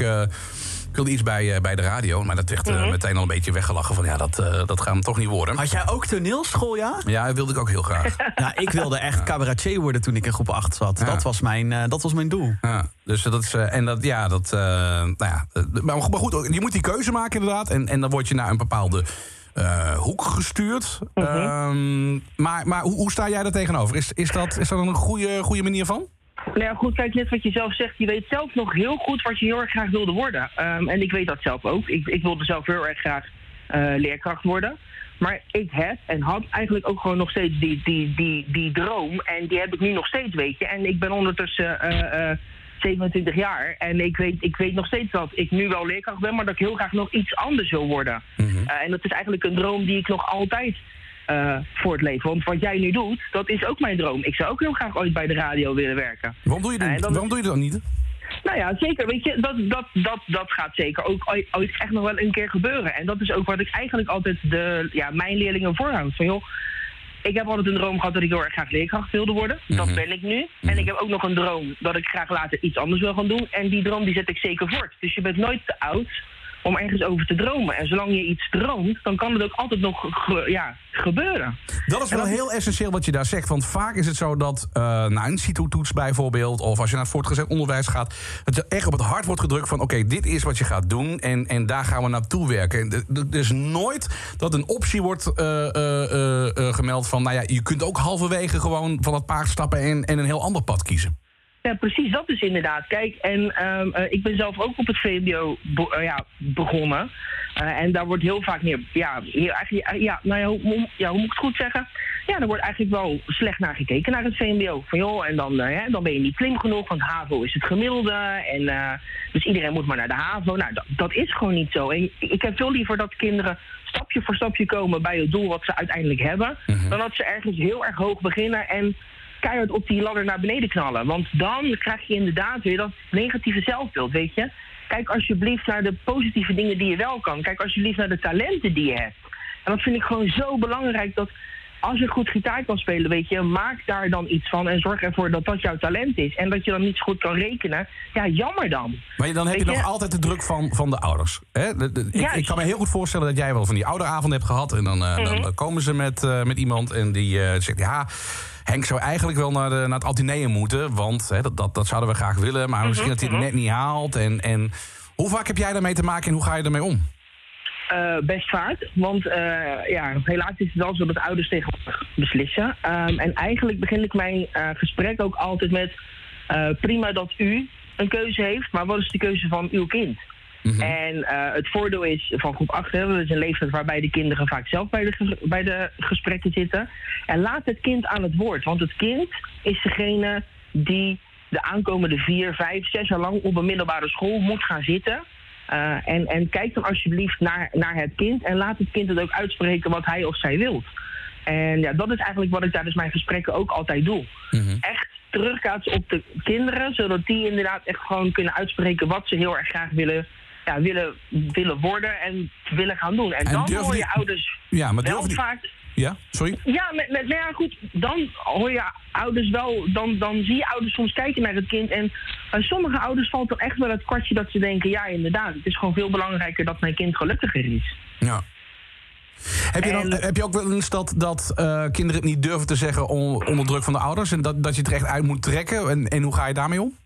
ik wilde iets bij, eh, bij de radio. Maar dat werd eh, meteen al een beetje weggelachen van... ja, dat, eh, dat gaat hem toch niet worden. Had jij ook toneelschool, ja? Ja, dat wilde ik ook heel graag. Ja, ik wilde echt cabaretier worden toen ik in groep 8 zat. Ja. Dat, was mijn, eh, dat was mijn doel. Ja, dus dat is, en dat, ja, dat, eh, nou ja, maar goed, maar goed, je moet die keuze maken inderdaad. En, en dan word je naar een bepaalde eh, hoek gestuurd. Ehm, maar maar hoe, hoe sta jij daar tegenover? Is, is, dat, is dat een goede, goede manier van? Nou ja, goed, kijk, net wat je zelf zegt. Je weet zelf nog heel goed wat je heel erg graag wilde worden. Ehm, en ik weet dat zelf ook. Ik, ik wilde zelf heel erg graag eh, leerkracht worden. Maar ik heb en had eigenlijk ook gewoon nog steeds die, die, die, die droom. En die heb ik nu nog steeds, weet je. En ik ben ondertussen eh, eh, 27 jaar. En ik weet, ik weet nog steeds dat ik nu wel leerkracht ben, maar dat ik heel graag nog iets anders wil worden. Mhm. Eh, en dat is eigenlijk een droom die ik nog altijd eh voortleef. Want wat jij nu doet, dat is ook mijn droom. Ik zou ook heel graag ooit bij de radio willen werken. Waarom doe je, dit, dan- waarom doe je dat niet? Nou ja, zeker. Weet je, dat, dat, dat, dat gaat zeker ook ooit, echt nog wel een keer gebeuren. En dat is ook wat ik eigenlijk altijd de, ja, mijn leerlingen voorhoud. Van joh, ik heb altijd een droom gehad dat ik heel erg graag leerkracht wilde worden. Dat ben ik nu. En ik heb ook nog een droom dat ik graag later iets anders wil gaan doen. En die droom die zet ik zeker voort. Dus je bent nooit te oud om ergens over te dromen. En zolang je iets droomt, dan kan het ook altijd nog ge- ja, gebeuren. Dat is wel heel essentieel wat je daar zegt. Want vaak is het zo dat uh, na een CITO-toets bijvoorbeeld... of als je naar het voortgezet onderwijs gaat... er echt op het hart wordt gedrukt van... oké, dit is wat je gaat doen en, en daar gaan we naartoe werken. Er is nooit dat een optie wordt uh, uh, gemeld van... nou ja, je kunt ook halverwege gewoon van het paard stappen... en, en een heel ander pad kiezen. Ja, precies, dat is inderdaad. Kijk, en um, uh, ik ben zelf ook op het VMBO be uh, ja, begonnen. Uh, en daar wordt heel vaak meer, ja, heel, eigenlijk, ja, nou ja hoe, ja, hoe moet ik het goed zeggen? Ja, er wordt eigenlijk wel slecht naar gekeken naar het VMBO. Van joh, en dan, hè, dan ben je niet slim genoeg, want HAVO is het gemiddelde. En dus iedereen moet maar naar de HAVO. Nou, dat, dat is gewoon niet zo. En ik heb veel liever dat kinderen stapje voor stapje komen bij het doel wat ze uiteindelijk hebben. Mhm. Dan dat ze ergens heel erg hoog beginnen en keihard op die ladder naar beneden knallen. Want dan krijg je inderdaad weer dat negatieve zelfbeeld, weet je. Kijk alsjeblieft naar de positieve dingen die je wel kan. Kijk alsjeblieft naar de talenten die je hebt. En dat vind ik gewoon zo belangrijk dat als je goed gitaar kan spelen, weet je, maak daar dan iets van en zorg ervoor dat dat jouw talent is. En dat je dan niet zo goed kan rekenen, ja, jammer dan. Maar dan heb je, je, nog altijd de druk van, van de ouders. Hè? De, de, ik, ik, kan me heel goed voorstellen dat jij wel van die ouderavond hebt gehad. En dan, uh, mm -hmm. dan komen ze met, uh, met iemand en die uh, zegt, ja... Henk zou eigenlijk wel naar, de, naar het Atheneum moeten. Want hè, dat, dat, dat zouden we graag willen. Maar misschien dat hij het net niet haalt. En, en hoe vaak heb jij daarmee te maken en hoe ga je ermee om? Uh, best vaak. Want uh, ja, helaas is het wel zo dat ouders tegenwoordig beslissen. Um, en eigenlijk begin ik mijn uh, gesprek ook altijd met... prima dat u een keuze heeft, maar wat is de keuze van uw kind? Mm -hmm. En uh, het voordeel is van groep 8, hè, dat is een leeftijd waarbij de kinderen vaak zelf bij de, bij de gesprekken zitten. En laat het kind aan het woord, want het kind is degene die de aankomende vier, vijf, zes jaar lang op een middelbare school moet gaan zitten. Uh, en, en kijk dan alsjeblieft naar, naar het kind en laat het kind het ook uitspreken wat hij of zij wilt. En ja, dat is eigenlijk wat ik tijdens mijn gesprekken ook altijd doe. Mm -hmm. Echt terugkaatsen op de kinderen, zodat die inderdaad echt gewoon kunnen uitspreken wat ze heel erg graag willen ja, willen, willen worden en willen gaan doen. En, en dan hoor je die... ouders ja, maar wel die... vaak... Ja, sorry? Ja, met, met, nou ja, goed, dan hoor je ouders wel... Dan, dan zie je ouders soms kijken naar het kind... en bij sommige ouders valt er echt wel het kwartje dat ze denken... ja, inderdaad, het is gewoon veel belangrijker dat mijn kind gelukkiger is. Ja. Heb je, dan, en, heb je ook wel eens dat, dat uh, kinderen het niet durven te zeggen onder druk van de ouders... en dat, dat je het er echt uit moet trekken? En, en hoe ga je daarmee om?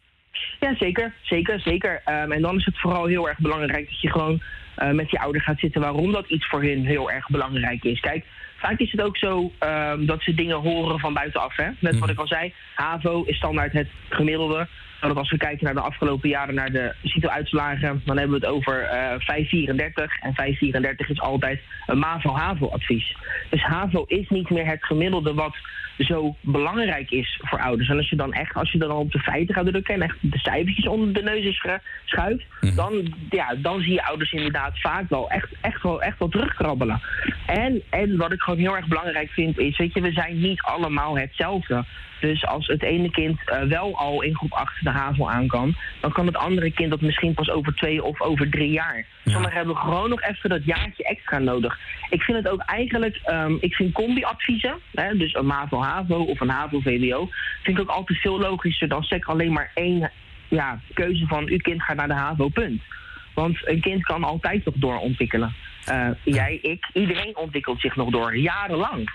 Ja, zeker. Zeker, zeker. Um, en dan is het vooral heel erg belangrijk dat je gewoon uh, met je ouder gaat zitten waarom dat iets voor hen heel erg belangrijk is. Kijk, vaak is het ook zo um, dat ze dingen horen van buitenaf. Hè? Net mm. wat ik al zei, HAVO is standaard het gemiddelde. Nou, als we kijken naar de afgelopen jaren naar de CITO-uitslagen, dan hebben we het over uh, 534. En 534 is altijd een MAVO-HAVO-advies. Dus HAVO is niet meer het gemiddelde wat zo belangrijk is voor ouders. En als je dan echt, als je dan op de feiten gaat drukken en echt de cijfertjes onder de neus is schuift, mm. dan, ja, dan zie je ouders inderdaad vaak wel echt, echt wel, echt wel terugkrabbelen. En, en wat ik gewoon heel erg belangrijk vind is, weet je, we zijn niet allemaal hetzelfde. Dus als het ene kind uh, wel al in groep 8 de HAVO aan kan, dan kan het andere kind dat misschien pas over twee of over drie jaar. Ja. Sommigen hebben gewoon nog even dat jaartje extra nodig. Ik vind het ook eigenlijk, um, ik vind combi-adviezen, hè, dus een MAVO-HAVO of een HAVO-VWO, vind ik ook altijd veel logischer dan zeg alleen maar één ja, keuze van uw kind gaat naar de HAVO, punt. Want een kind kan altijd nog doorontwikkelen. Uh, jij, ik, iedereen ontwikkelt zich nog door, jarenlang.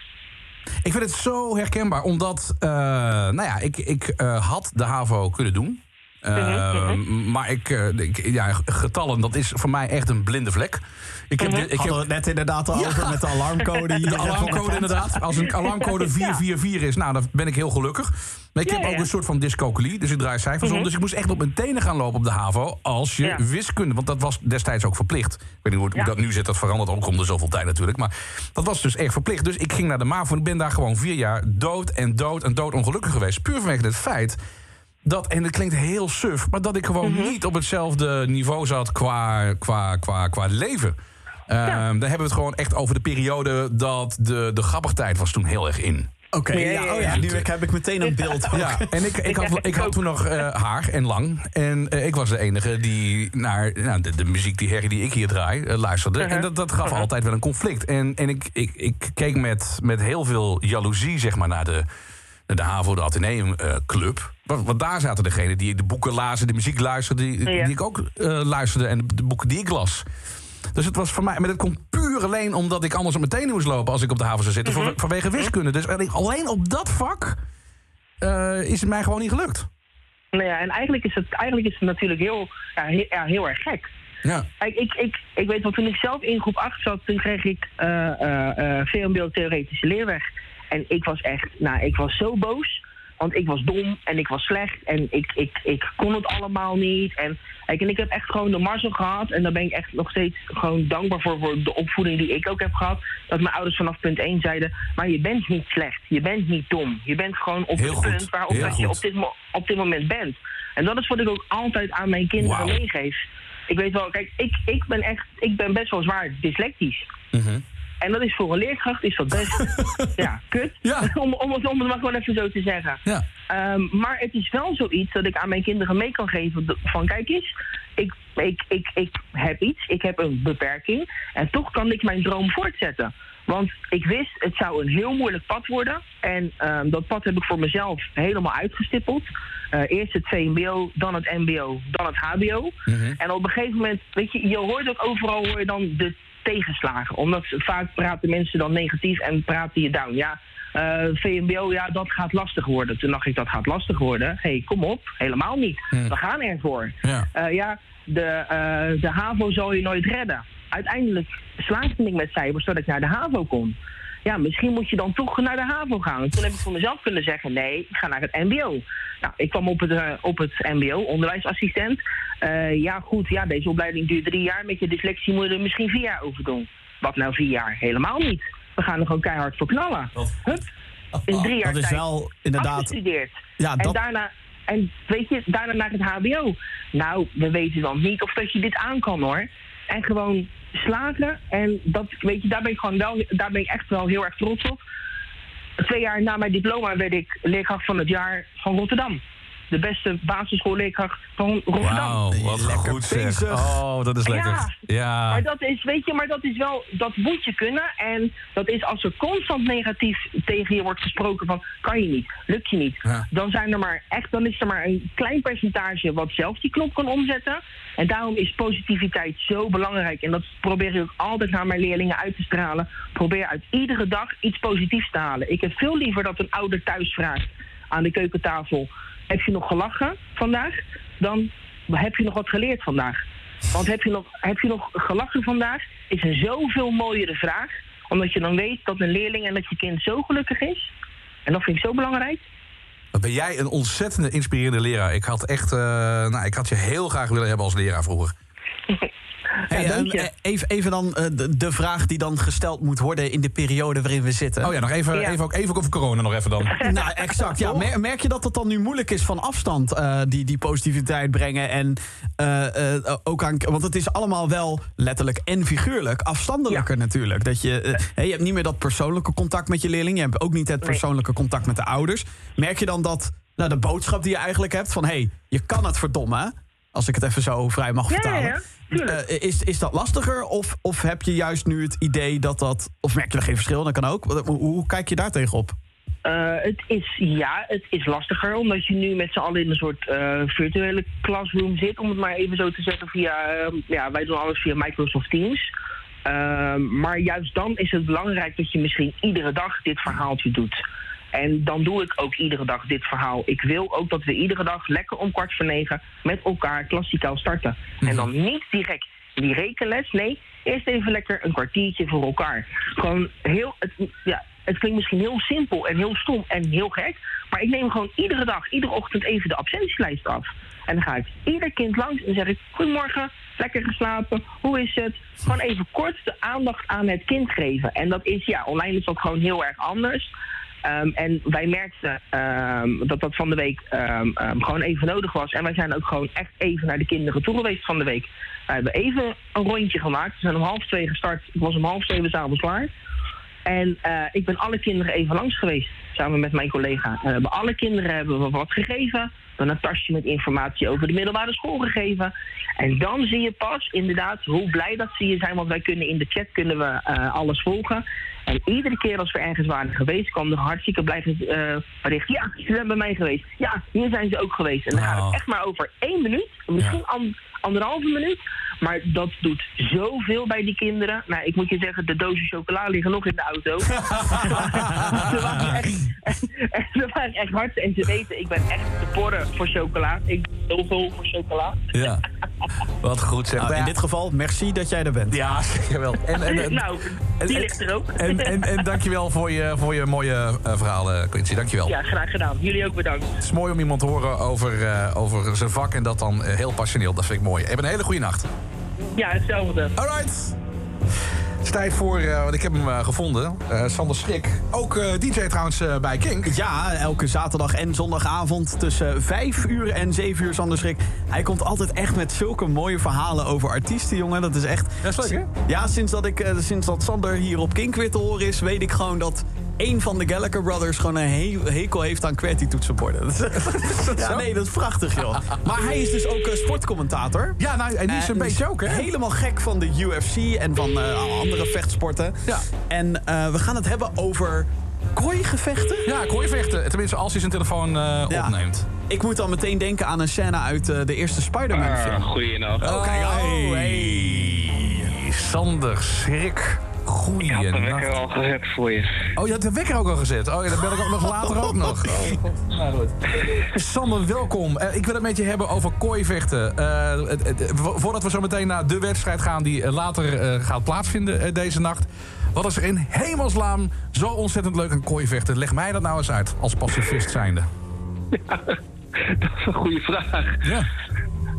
Ik vind het zo herkenbaar, omdat, uh, nou ja, ik, ik uh, had de HAVO kunnen doen. Uh, uh -huh. Maar ik, ik, ja, getallen, dat is voor mij echt een blinde vlek. Ik heb, -huh. ik heb het net inderdaad al ja. over met de alarmcode. De alarmcode inderdaad. Als een alarmcode 444 is, nou, dan ben ik heel gelukkig. Maar ik ja, heb ook een soort van dyscalculie, dus ik draai cijfers om. Dus ik moest echt op mijn tenen gaan lopen op de HAVO als je wiskunde... want dat was destijds ook verplicht. Ik weet niet hoe, hoe dat nu zit, dat verandert ook om de zoveel tijd natuurlijk. Maar dat was dus echt verplicht. Dus ik ging naar de MAVO en ik ben daar gewoon vier jaar dood en dood en dood ongelukkig geweest. Puur vanwege het feit dat, en het klinkt heel suf, maar dat ik gewoon Mhm. niet op hetzelfde niveau zat qua, qua, qua, qua leven. Ehm, Dan hebben we het gewoon echt over de periode dat de, de grappigtijd was toen heel erg in. Oké, Ja, ja, ja, oh ja. ja, nu heb ik meteen een beeld. ook. Ja, en ik, ik, had, ik had toen nog eh, haar en lang. En eh, ik was de enige die naar nou, de, de muziek die Harry die ik hier draai eh, luisterde. En dat, dat gaf altijd wel een conflict. En, en ik, ik, ik keek met, met heel veel jaloezie zeg maar, naar de, naar de HAVO, de Atheneum eh, Club. Want, want daar zaten degenen die de boeken lazen, de muziek luisterden... die, Ja. die ik ook eh, luisterde en de, de boeken die ik las. Dus het was voor mij, maar dat komt puur alleen omdat ik anders op mijn tenen moest lopen als ik op de haven zou zitten, Mhm. van- vanwege wiskunde. Dus alleen- op dat vak eh, is het mij gewoon niet gelukt. Nou ja, en eigenlijk is het, eigenlijk is het natuurlijk heel, ja, heel, ja, heel erg gek. Ja. Kijk, ik, ik, ik weet wel, toen ik zelf in groep 8 zat, toen kreeg ik eh eh VMBO Theoretische Leerweg. En ik was echt, nou, ik was zo boos. Want ik was dom en ik was slecht en ik, ik, ik kon het allemaal niet. En, kijk, en ik heb echt gewoon de mazzel gehad. En daar ben ik echt nog steeds gewoon dankbaar voor, voor de opvoeding die ik ook heb gehad. Dat mijn ouders vanaf punt 1 zeiden, maar je bent niet slecht. Je bent niet dom. Je bent gewoon op het punt waarop dat je op dit, op dit moment bent. En dat is wat ik ook altijd aan mijn kinderen meegeef. Ik weet wel, kijk, ik, ik ben echt, ik ben best wel zwaar dyslectisch. Mhm. En dat is voor een leerkracht is dat best, ja, kut. Ja. Om, om, het- om het maar gewoon even zo te zeggen. Ja. Ehm, maar het is wel zoiets dat ik aan mijn kinderen mee kan geven. Van kijk eens, ik, ik, ik, ik heb iets, ik heb een beperking. En toch kan ik mijn droom voortzetten. Want ik wist, het zou een heel moeilijk pad worden. En ehm, dat pad heb ik voor mezelf helemaal uitgestippeld. Eh, eerst het VMBO, dan het MBO, dan het HBO. En op een gegeven moment, weet je, je hoort ook overal hoor je dan de tegenslagen. Omdat vaak praten mensen dan negatief en praten je down. Ja, eh, VMBO, ja, dat gaat lastig worden. Toen dacht ik, dat gaat lastig worden. Hé, hey, kom op, helemaal niet. We gaan ervoor. Ja. Eh, ja, de, eh, de HAVO zal je nooit redden. Uiteindelijk slaagde ik met cijfers zodat ik naar de HAVO kon. Ja, misschien moet je dan toch naar de HAVO gaan. En toen heb ik voor mezelf kunnen zeggen, nee, ik ga naar het MBO. Nou, ik kwam op het, eh, op het MBO, onderwijsassistent. Eh, ja, goed, ja, deze opleiding duurt drie jaar. Met je dyslexie moet je er misschien vier jaar over doen. Wat nou vier jaar? Helemaal niet. We gaan er gewoon keihard voor knallen. Hup, in drie jaar Dat is wel inderdaad. afgestudeerd. Ja, En daarna, en weet je, daarna naar het HBO. Nou, we weten dan niet of dat je dit aan kan hoor. En gewoon slagen. En dat, weet je, daar ben ik gewoon wel, daar ben ik echt wel heel erg trots op. Twee jaar na mijn diploma werd ik leerkracht van het jaar van Rotterdam. De beste basisschoolleerkracht van Rotterdam. Wauw, wat Lekker goed zeg. Oh, dat is lekker. Ja. Ja. Maar dat is, weet je, maar dat is wel, dat moet je kunnen. En dat is als er constant negatief tegen je wordt gesproken van, kan je niet, lukt je niet. Ja. Dan zijn er maar echt, dan is er maar een klein percentage wat zelf die knop kan omzetten. En daarom is positiviteit zo belangrijk. En dat probeer ik ook altijd naar mijn leerlingen uit te stralen. Probeer uit iedere dag iets positiefs te halen. Ik heb veel liever dat een ouder thuis vraagt aan de keukentafel: Heb je nog gelachen vandaag? Dan heb je nog wat geleerd vandaag. Want heb je nog, heb je nog gelachen vandaag? Is een zoveel mooiere vraag. Omdat je dan weet dat een leerling en dat je kind zo gelukkig is. En dat vind ik zo belangrijk. Ben jij een ontzettende inspirerende leraar. Ik had echt, eh, nou, ik had je heel graag willen hebben als leraar vroeger. Hey, Ja, ehm, eh, even, even dan eh, de, vraag die dan gesteld moet worden in de periode waarin we zitten. Oh ja, nog even, Ja. even, ook, even ook over corona nog even dan. Nou, exact. Ja. Mer- Merk je dat het dan nu moeilijk is van afstand eh, die, die positiviteit brengen? En eh, eh, ook aan, want het is allemaal wel letterlijk en figuurlijk afstandelijker natuurlijk. Dat je, hè, je hebt niet meer dat persoonlijke contact met je leerling. Je hebt ook niet het persoonlijke contact met de ouders. Merk je dan dat nou, de boodschap die je eigenlijk hebt van hé, hey, je kan het verdomme? Als ik het even zo vrij mag ja, vertalen. ja. Eh, is, is dat lastiger of, of heb je juist nu het idee dat dat. Of merk je er geen verschil? Dat kan ook. Hoe, hoe kijk je daar tegenop? Eh, het is, ja, het is lastiger omdat je nu met z'n allen in een soort eh, virtuele classroom zit, om het maar even zo te zeggen. Via, eh, ja, wij doen alles via Microsoft Teams. Ehm, maar juist dan is het belangrijk dat je misschien iedere dag dit verhaaltje doet. En dan doe ik ook iedere dag dit verhaal. Ik wil ook dat we iedere dag lekker om kwart voor negen met elkaar klassikaal starten. En dan niet direct die rekenles. Nee, eerst even lekker een kwartiertje voor elkaar. Gewoon heel. Het, ja, het klinkt misschien heel simpel en heel stom en heel gek. Maar ik neem gewoon iedere dag, iedere ochtend even de absentielijst af. En dan ga ik ieder kind langs en zeg ik: Goedemorgen, lekker geslapen, hoe is het? Gewoon even kort de aandacht aan het kind geven. En dat is, ja, online is dat gewoon heel erg anders. Ehm, en wij merkten ehm, dat dat van de week ehm, gewoon even nodig was. En wij zijn ook gewoon echt even naar de kinderen toe geweest van de week. We hebben even een rondje gemaakt. We zijn om half twee gestart. Ik was om half zeven s'avonds klaar. En eh, ik ben alle kinderen even langs geweest, samen met mijn collega. We hebben alle kinderen hebben we wat gegeven. Dan een tasje met informatie over de middelbare school gegeven. En dan zie je pas inderdaad hoe blij dat zie je zijn. Want wij kunnen in de chat kunnen we eh, alles volgen. En iedere keer als we ergens waren geweest, kwam er hartstikke blij bericht. Ja, ze zijn bij mij geweest. Ja, hier zijn ze ook geweest. En dan gaat Oh. het echt maar over één minuut. Misschien an- anderhalve minuut. Maar dat doet zoveel bij die kinderen. Nou, ik moet je zeggen, de dozen chocola liggen nog in de auto. ze, waren echt, ze waren echt hard. En ze weten, ik ben echt te porren voor chocola. Ik doe heel veel voor chocola. Ja. Wat goed zeg. Nou, in dit geval, merci dat jij er bent. Ja, zeker wel. En, en, en, nou, die en- ligt er ook. en, en, en dankjewel voor je, voor je mooie eh, verhalen, Quincy. Dankjewel. ja, graag gedaan. Jullie ook bedankt. Het is mooi om iemand te horen over, eh, over zijn vak en dat dan eh, heel passioneel. Dat vind ik mooi. Heb een hele goede nacht. Ja, hetzelfde. Alright. Het is tijd voor, eh, want ik heb hem eh, gevonden, eh, Sander Schrik. Ook eh, DJ trouwens eh, bij Kink. Ja, elke zaterdag en zondagavond tussen 5 uur en 7 uur Sander Schrik. Hij komt altijd echt met zulke mooie verhalen over artiesten, jongen. Dat is echt... Dat is leuk, hè? Ja, sinds dat, ik, eh, sinds dat Sander hier op Kink weer te horen is... weet ik gewoon dat één van de Gallagher Brothers... gewoon een he- hekel heeft aan QWERTY toetsenborden. Ja, nee, dat is prachtig, joh. Maar hij is dus ook eh, sportcommentator. Ja, nou, en die is En een beetje ook, hè? Helemaal gek van de UFC en van eh, andere vechtsporten. Ja. En eh, we gaan het hebben over kooigevechten. Ja, kooivechten. Tenminste, als hij zijn telefoon eh, Ja. opneemt. Ik moet dan meteen denken aan een scène uit eh, de eerste Spider-Man film. Ah, goeienacht. Oh, kijk. Oh, hey. Sander Schrik. Ik had de wekker al gezet voor je. Oh, je had de wekker ook al gezet. Oh ja, dan ben ik ook nog later ook nog. Nou, goed. Sander, welkom. Eh, ik wil het met je hebben over kooivechten. Vo- voordat we zo meteen naar de wedstrijd gaan die eh, later gaat plaatsvinden deze nacht. Wat is er in hemelsnaam zo ontzettend leuk aan kooivechten? Leg mij dat nou eens uit, als pacifist zijnde. Dat is een goede vraag. Ja.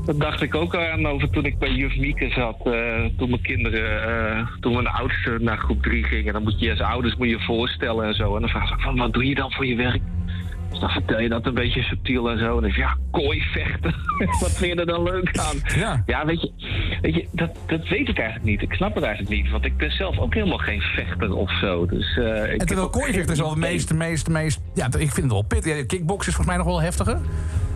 Dat dacht ik ook aan over toen ik bij juf Mieke zat. eh, toen mijn kinderen, eh, toen mijn oudste naar groep 3 gingen. Dan moet je als ouders moet je voorstellen en zo. En dan vraag ik van, wat doe je dan voor je werk? Dus dan vertel je dat een beetje subtiel en zo. En dan zeg je, ja, kooi vechten. wat vind je er dan leuk aan? Ja. weet je, weet je dat, dat weet ik eigenlijk niet. Ik snap het eigenlijk niet. Want ik ben zelf ook helemaal geen vechter of zo. Dus, eh, ik En terwijl ook kooivechten is wel het meest, meest, meest... Ja, ik vind het wel pittig. Ja, Kickbox is volgens mij nog wel heftiger.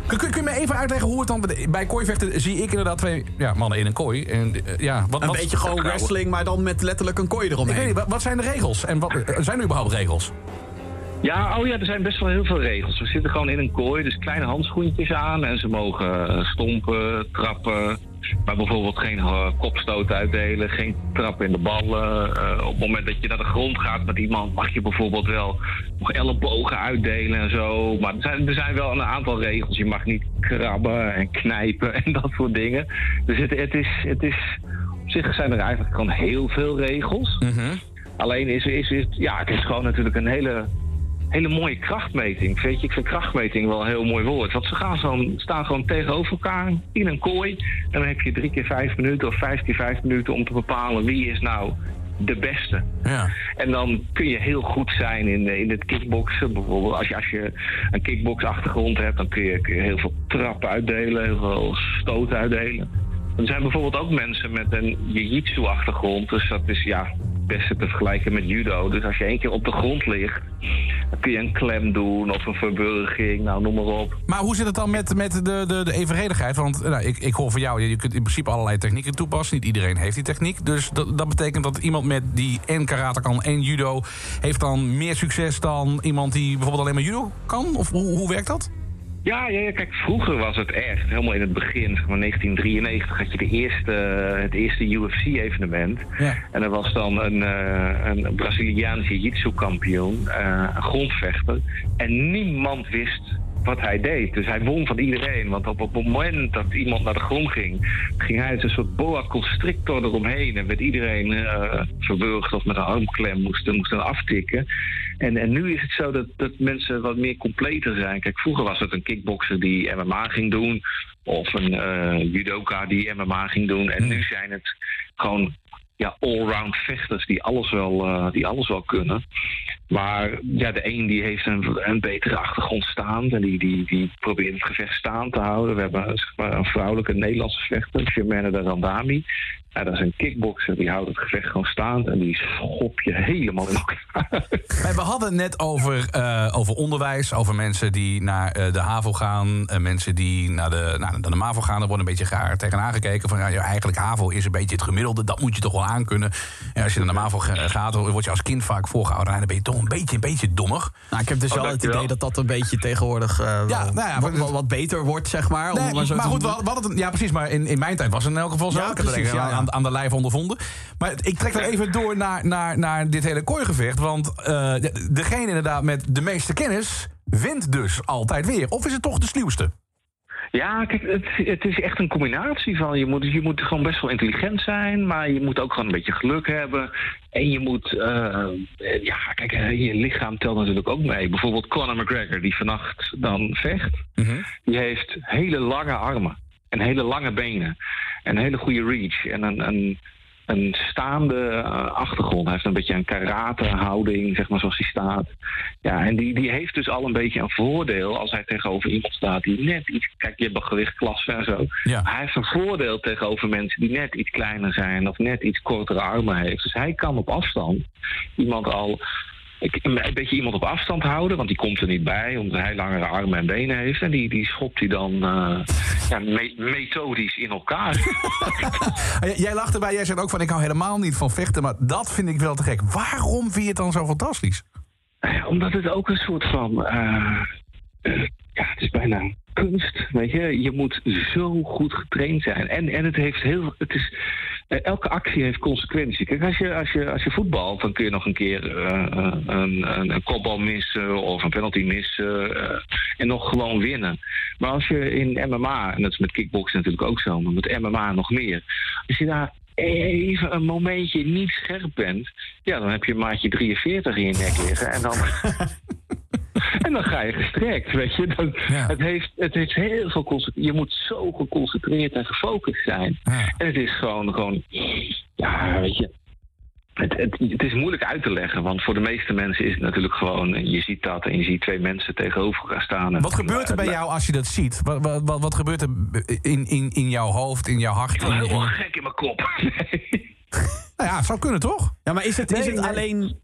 Kun, kun, kun je me even uitleggen hoe het dan... Bij kooivechten zie ik inderdaad twee ja, mannen in een kooi. En, eh, ja, wat, Een wat, beetje gewoon wrestling, maar dan met letterlijk een kooi Ik weet eromheen. niet, wat, wat zijn de regels? En wat, eh, zijn er überhaupt regels? Ja, oh ja, er zijn best wel heel veel regels. We zitten gewoon in een kooi, dus kleine handschoentjes aan. En ze mogen eh, stompen, trappen. Maar bijvoorbeeld geen eh, kopstoot uitdelen, geen trappen in de ballen. Eh, op het moment dat je naar de grond gaat met iemand, mag je bijvoorbeeld wel nog ellebogen uitdelen en zo. Maar er zijn, er zijn wel een aantal regels. Je mag niet krabben en knijpen en dat soort dingen. Dus het, het, is, het is. Op zich zijn er eigenlijk gewoon heel veel regels. Alleen is, is, is, ja, het is gewoon natuurlijk een hele, hele mooie krachtmeting. Weet je, ik vind krachtmeting wel een heel mooi woord. Want ze gaan zo, staan gewoon tegenover elkaar in een kooi. En dan heb je drie keer vijf minuten of vijf keer vijf minuten om te bepalen wie is nou de beste. Ja. En dan kun je heel goed zijn in, in het kickboksen. Bijvoorbeeld als je, als je een kickbox-achtergrond hebt, dan kun je, kun je heel veel trappen uitdelen, heel veel stoten uitdelen. Er zijn bijvoorbeeld ook mensen met een jiu-jitsu-achtergrond. Dus dat is ja, beste te vergelijken met judo. Dus als je één keer op de grond ligt, dan kun je een klem doen of een verburging, nou noem maar op. Maar hoe zit het dan met, met de, de, de evenredigheid? Want nou, ik, ik hoor van jou, je kunt in principe allerlei technieken toepassen. Niet iedereen heeft die techniek. Dus dat, dat betekent dat iemand met die en karate kan en judo... heeft dan meer succes dan iemand die bijvoorbeeld alleen maar judo kan? Of hoe, hoe werkt dat? Ja, ja, ja, kijk, vroeger was het echt, helemaal in het begin, zeg maar 1993, had je de eerste, het eerste UFC-evenement. Ja. En er was dan een, eh, een Braziliaanse jiu-jitsu-kampioen, eh, een grondvechter. En niemand wist wat hij deed. Dus hij won van iedereen. Want op, het moment dat iemand naar de grond ging, ging hij als een soort boa constrictor eromheen. En werd iedereen eh verburgd of met een armklem moesten, moesten aftikken. En, en nu is het zo dat, dat mensen wat meer completer zijn. Kijk, vroeger was het een kickbokser die MMA ging doen. Of een eh, judoka die MMA ging doen. En nu zijn het gewoon ja, allround vechters die alles wel, eh, die alles wel kunnen. Maar ja, de een die heeft een, een betere achtergrond staan. En die, die, die probeert het gevecht staan te houden. We hebben zeg maar, een vrouwelijke Nederlandse vechter, Germaine de Randami. Ja, dat is een kickboxer, die houdt het gevecht gewoon staand en die schop je helemaal in elkaar. We hadden het net over, uh, over onderwijs, over mensen die naar uh, de HAVO gaan, uh, mensen die naar de, naar de MAVO gaan. Er wordt een beetje gaar tegenaan gekeken van ja, eigenlijk HAVO is een beetje het gemiddelde, dat moet je toch wel aankunnen. En als je naar de MAVO gaat, word je als kind vaak voorgehouden en dan ben je toch een beetje, een beetje dommer. Nou, ik heb dus oh, wel het idee wel. dat dat een beetje tegenwoordig ja, nou ja, wat, wat, wat, beter wordt, zeg maar. Nee, maar, maar goed, we hadden het, ja precies, maar in, in mijn tijd was het in elk geval zo. Ja, precies, ja, aan, aan de lijf ondervonden. Maar ik trek er even door naar, naar, naar dit hele kooigevecht. Want uh, degene inderdaad met de meeste kennis wint dus altijd weer. Of is het toch de sluwste? Ja, kijk, het, het, is echt een combinatie van. Je moet, je moet gewoon best wel intelligent zijn, maar je moet ook gewoon een beetje geluk hebben. En je moet, uh, ja, kijk, je lichaam telt natuurlijk ook mee. Bijvoorbeeld Conor McGregor, die vannacht dan vecht, mm -hmm. die heeft hele lange armen en hele lange benen. En een hele goede reach. En een, een, een staande uh, achtergrond. Hij heeft een beetje een karate-houding, zeg maar, zoals hij staat. Ja, en die, die heeft dus al een beetje een voordeel als hij tegenover iemand staat die net iets. Kijk, je hebt een gewichtklasse en zo. Ja. Hij heeft een voordeel tegenover mensen die net iets kleiner zijn of net iets kortere armen heeft. Dus hij kan op afstand iemand al een beetje iemand op afstand houden, want die komt er niet bij, omdat hij langere armen en benen heeft. En die, die schopt hij dan uh, ja, me methodisch in elkaar. jij lacht erbij, jij zegt ook van ik hou helemaal niet van vechten, maar dat vind ik wel te gek. Waarom vind je het dan zo fantastisch? Ja, omdat het ook een soort van. Uh, uh, ja, het is bijna kunst. Weet je, je moet zo goed getraind zijn. En, en het heeft heel. Het is, eh, elke actie heeft consequenties. Kijk, als je, als je, als je voetbalt, dan kun je nog een keer uh, een, een, een kopbal missen of een penalty missen en nog gewoon winnen. Maar als je in MMA, en dat is met kickboksen natuurlijk ook zo, maar met MMA nog meer, als je daar even een momentje niet scherp bent, ja, dan heb je een maatje 43 in je nek liggen en dan. En dan ga je gestrekt, weet je. Dan, het, heeft, het heeft heel veel. Je moet zo geconcentreerd en gefocust zijn. Ja. En het is gewoon, gewoon, ja, weet je. Het, het, het, is moeilijk uit te leggen, want voor de meeste mensen is het natuurlijk gewoon... je ziet dat en je ziet twee mensen tegenover elkaar staan. wat gebeurt er bij jou als je dat ziet? Wat, wat, wat gebeurt er in, in, in jouw hoofd, in jouw hart? Ik helemaal gek in mijn kop. nou ja, het zou kunnen, toch? Ja, maar is het, is het alleen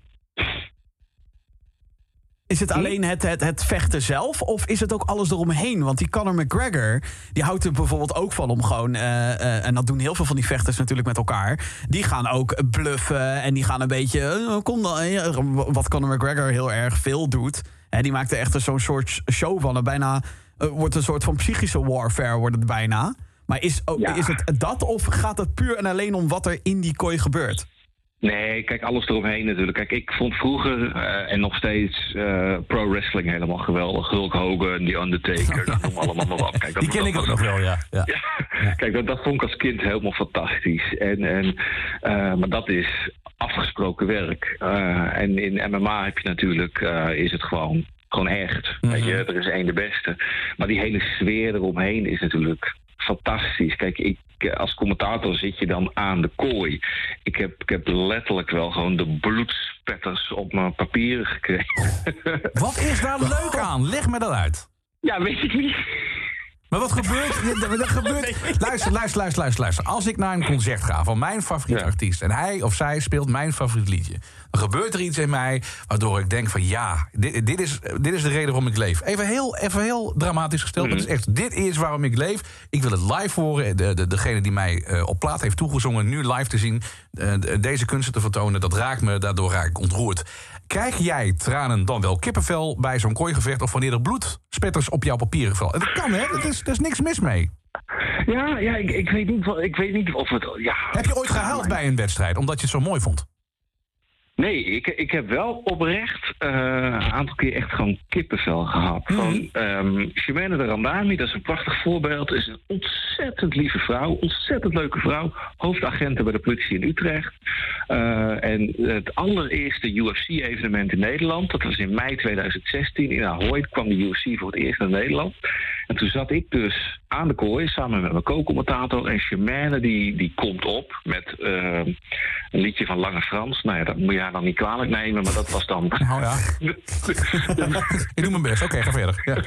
is het alleen het, het, het vechten zelf? Of is het ook alles eromheen? Want die Conor McGregor, die houdt er bijvoorbeeld ook van om gewoon... Uh, uh, en dat doen heel veel van die vechters natuurlijk met elkaar. Die gaan ook bluffen en die gaan een beetje... Uh, kom dan, wat Conor McGregor heel erg veel doet. Hè, die maakt er echt zo'n soort show van. Er bijna wordt een soort van psychische warfare wordt het bijna. Maar is, ja. is het dat of gaat het puur en alleen om wat er in die kooi gebeurt? Nee, kijk, alles eromheen natuurlijk. Kijk, ik vond vroeger uh, en nog steeds uh, pro-wrestling helemaal geweldig. Hulk Hogan, The Undertaker, dat noem allemaal maar op. Kijk, Die ken ik ook nog wel, ja. ja. ja. Kijk, dat, dat, vond ik als kind helemaal fantastisch. En, en, uh, maar dat is afgesproken werk. en in MMA heb je natuurlijk, is het gewoon, gewoon echt. Mm -hmm. Weet je, er is één de beste. Maar die hele sfeer eromheen is natuurlijk fantastisch. Kijk, ik, als commentator zit je dan aan de kooi. Ik heb, ik heb letterlijk wel gewoon de bloedspetters op mijn papieren gekregen. Wat is daar leuk aan? Leg me dat uit. Ja, weet ik niet. Maar wat gebeurt... er gebeurt luister, luister, luister, luister, luister. Als ik naar een concert ga van mijn favoriete ja. artiest... en hij of zij speelt mijn favoriet liedje... dan gebeurt er iets in mij waardoor ik denk van... ja, dit, dit, is, dit is de reden waarom ik leef. Even heel, even heel dramatisch gesteld. Mm -hmm. Het is echt, dit is waarom ik leef. Ik wil het live horen. De, de, degene die mij uh, op plaat heeft toegezongen... nu live te zien, uh, deze kunsten te vertonen... dat raakt me, daardoor raak ik ontroerd. Krijg jij tranen dan wel kippenvel bij zo'n kooigevecht... of wanneer er bloedspetters op jouw papieren vallen? Dat kan, hè? Er is, er is niks mis mee. Ja, ja ik, ik, weet niet, ik weet niet of het... Ja, Heb je ooit gehaald bij een wedstrijd, omdat je het zo mooi vond? Nee, ik, ik heb wel oprecht uh, een aantal keer echt gewoon kippenvel gehad. Mm -hmm. um, de Randami, dat is een prachtig voorbeeld. Is een ontzettend lieve vrouw, ontzettend leuke vrouw. Hoofdagenten bij de politie in Utrecht. Uh, en het allereerste UFC-evenement in Nederland, dat was in mei 2016 in Ahoy, kwam de UFC voor het eerst naar Nederland. En En toen zat ik dus aan de kooi samen met mijn co-commentator. En Chemaine die, die komt op met eh, een liedje van Lange Frans. Nou ja, dat moet je haar dan niet kwalijk nemen, maar dat was dan... Oh ja. ik doe mijn best. Oké, ga verder. Ja.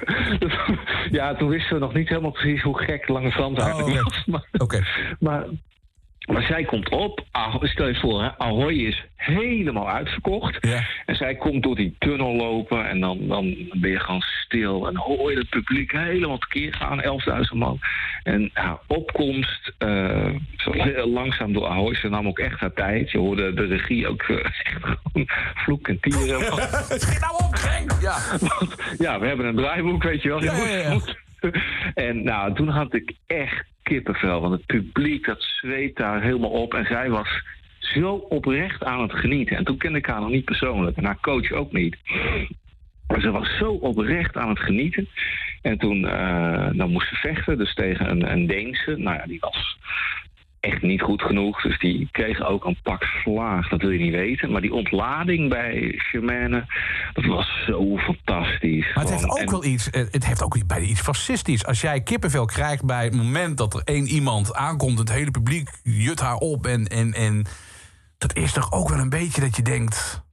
ja, toen wisten we nog niet helemaal precies hoe gek Lange Frans eigenlijk oké. was. Maar, Oké. maar, maar zij komt op. Stel je voor, hè, Ahoy is helemaal uitverkocht. Ja. En zij komt door die tunnel lopen en dan, dan ben je gewoon stil. En hoor je het publiek helemaal tekeer gaan, 11.000 man. En haar opkomst, eh, zo langzaam door Ahoy, ze nam ook echt haar tijd. Je hoorde de regie ook eh, echt gewoon vloek en tieren. Schiet nou op, Genk! Ja. Want, ja, we hebben een draaiboek, weet je wel. Ja, ja, En nou, toen had ik echt kippenvel. Want het publiek, dat zweet daar helemaal op. En zij was zo oprecht aan het genieten. En toen kende ik haar nog niet persoonlijk. En haar coach ook niet. Maar ze was zo oprecht aan het genieten. En toen eh, dan moest ze vechten, dus tegen een, een Deense. Nou ja, die was echt niet goed genoeg. Dus die kreeg ook een pak slaag, dat wil je niet weten. Maar die ontlading bij Germaine, dat was zo fantastisch. Maar het heeft ook En- wel iets, eh, het heeft ook bij iets fascistisch. Als jij kippenvel krijgt bij het moment dat er één iemand aankomt, het hele publiek jut haar op. En, en, en dat is toch ook wel een beetje dat je denkt.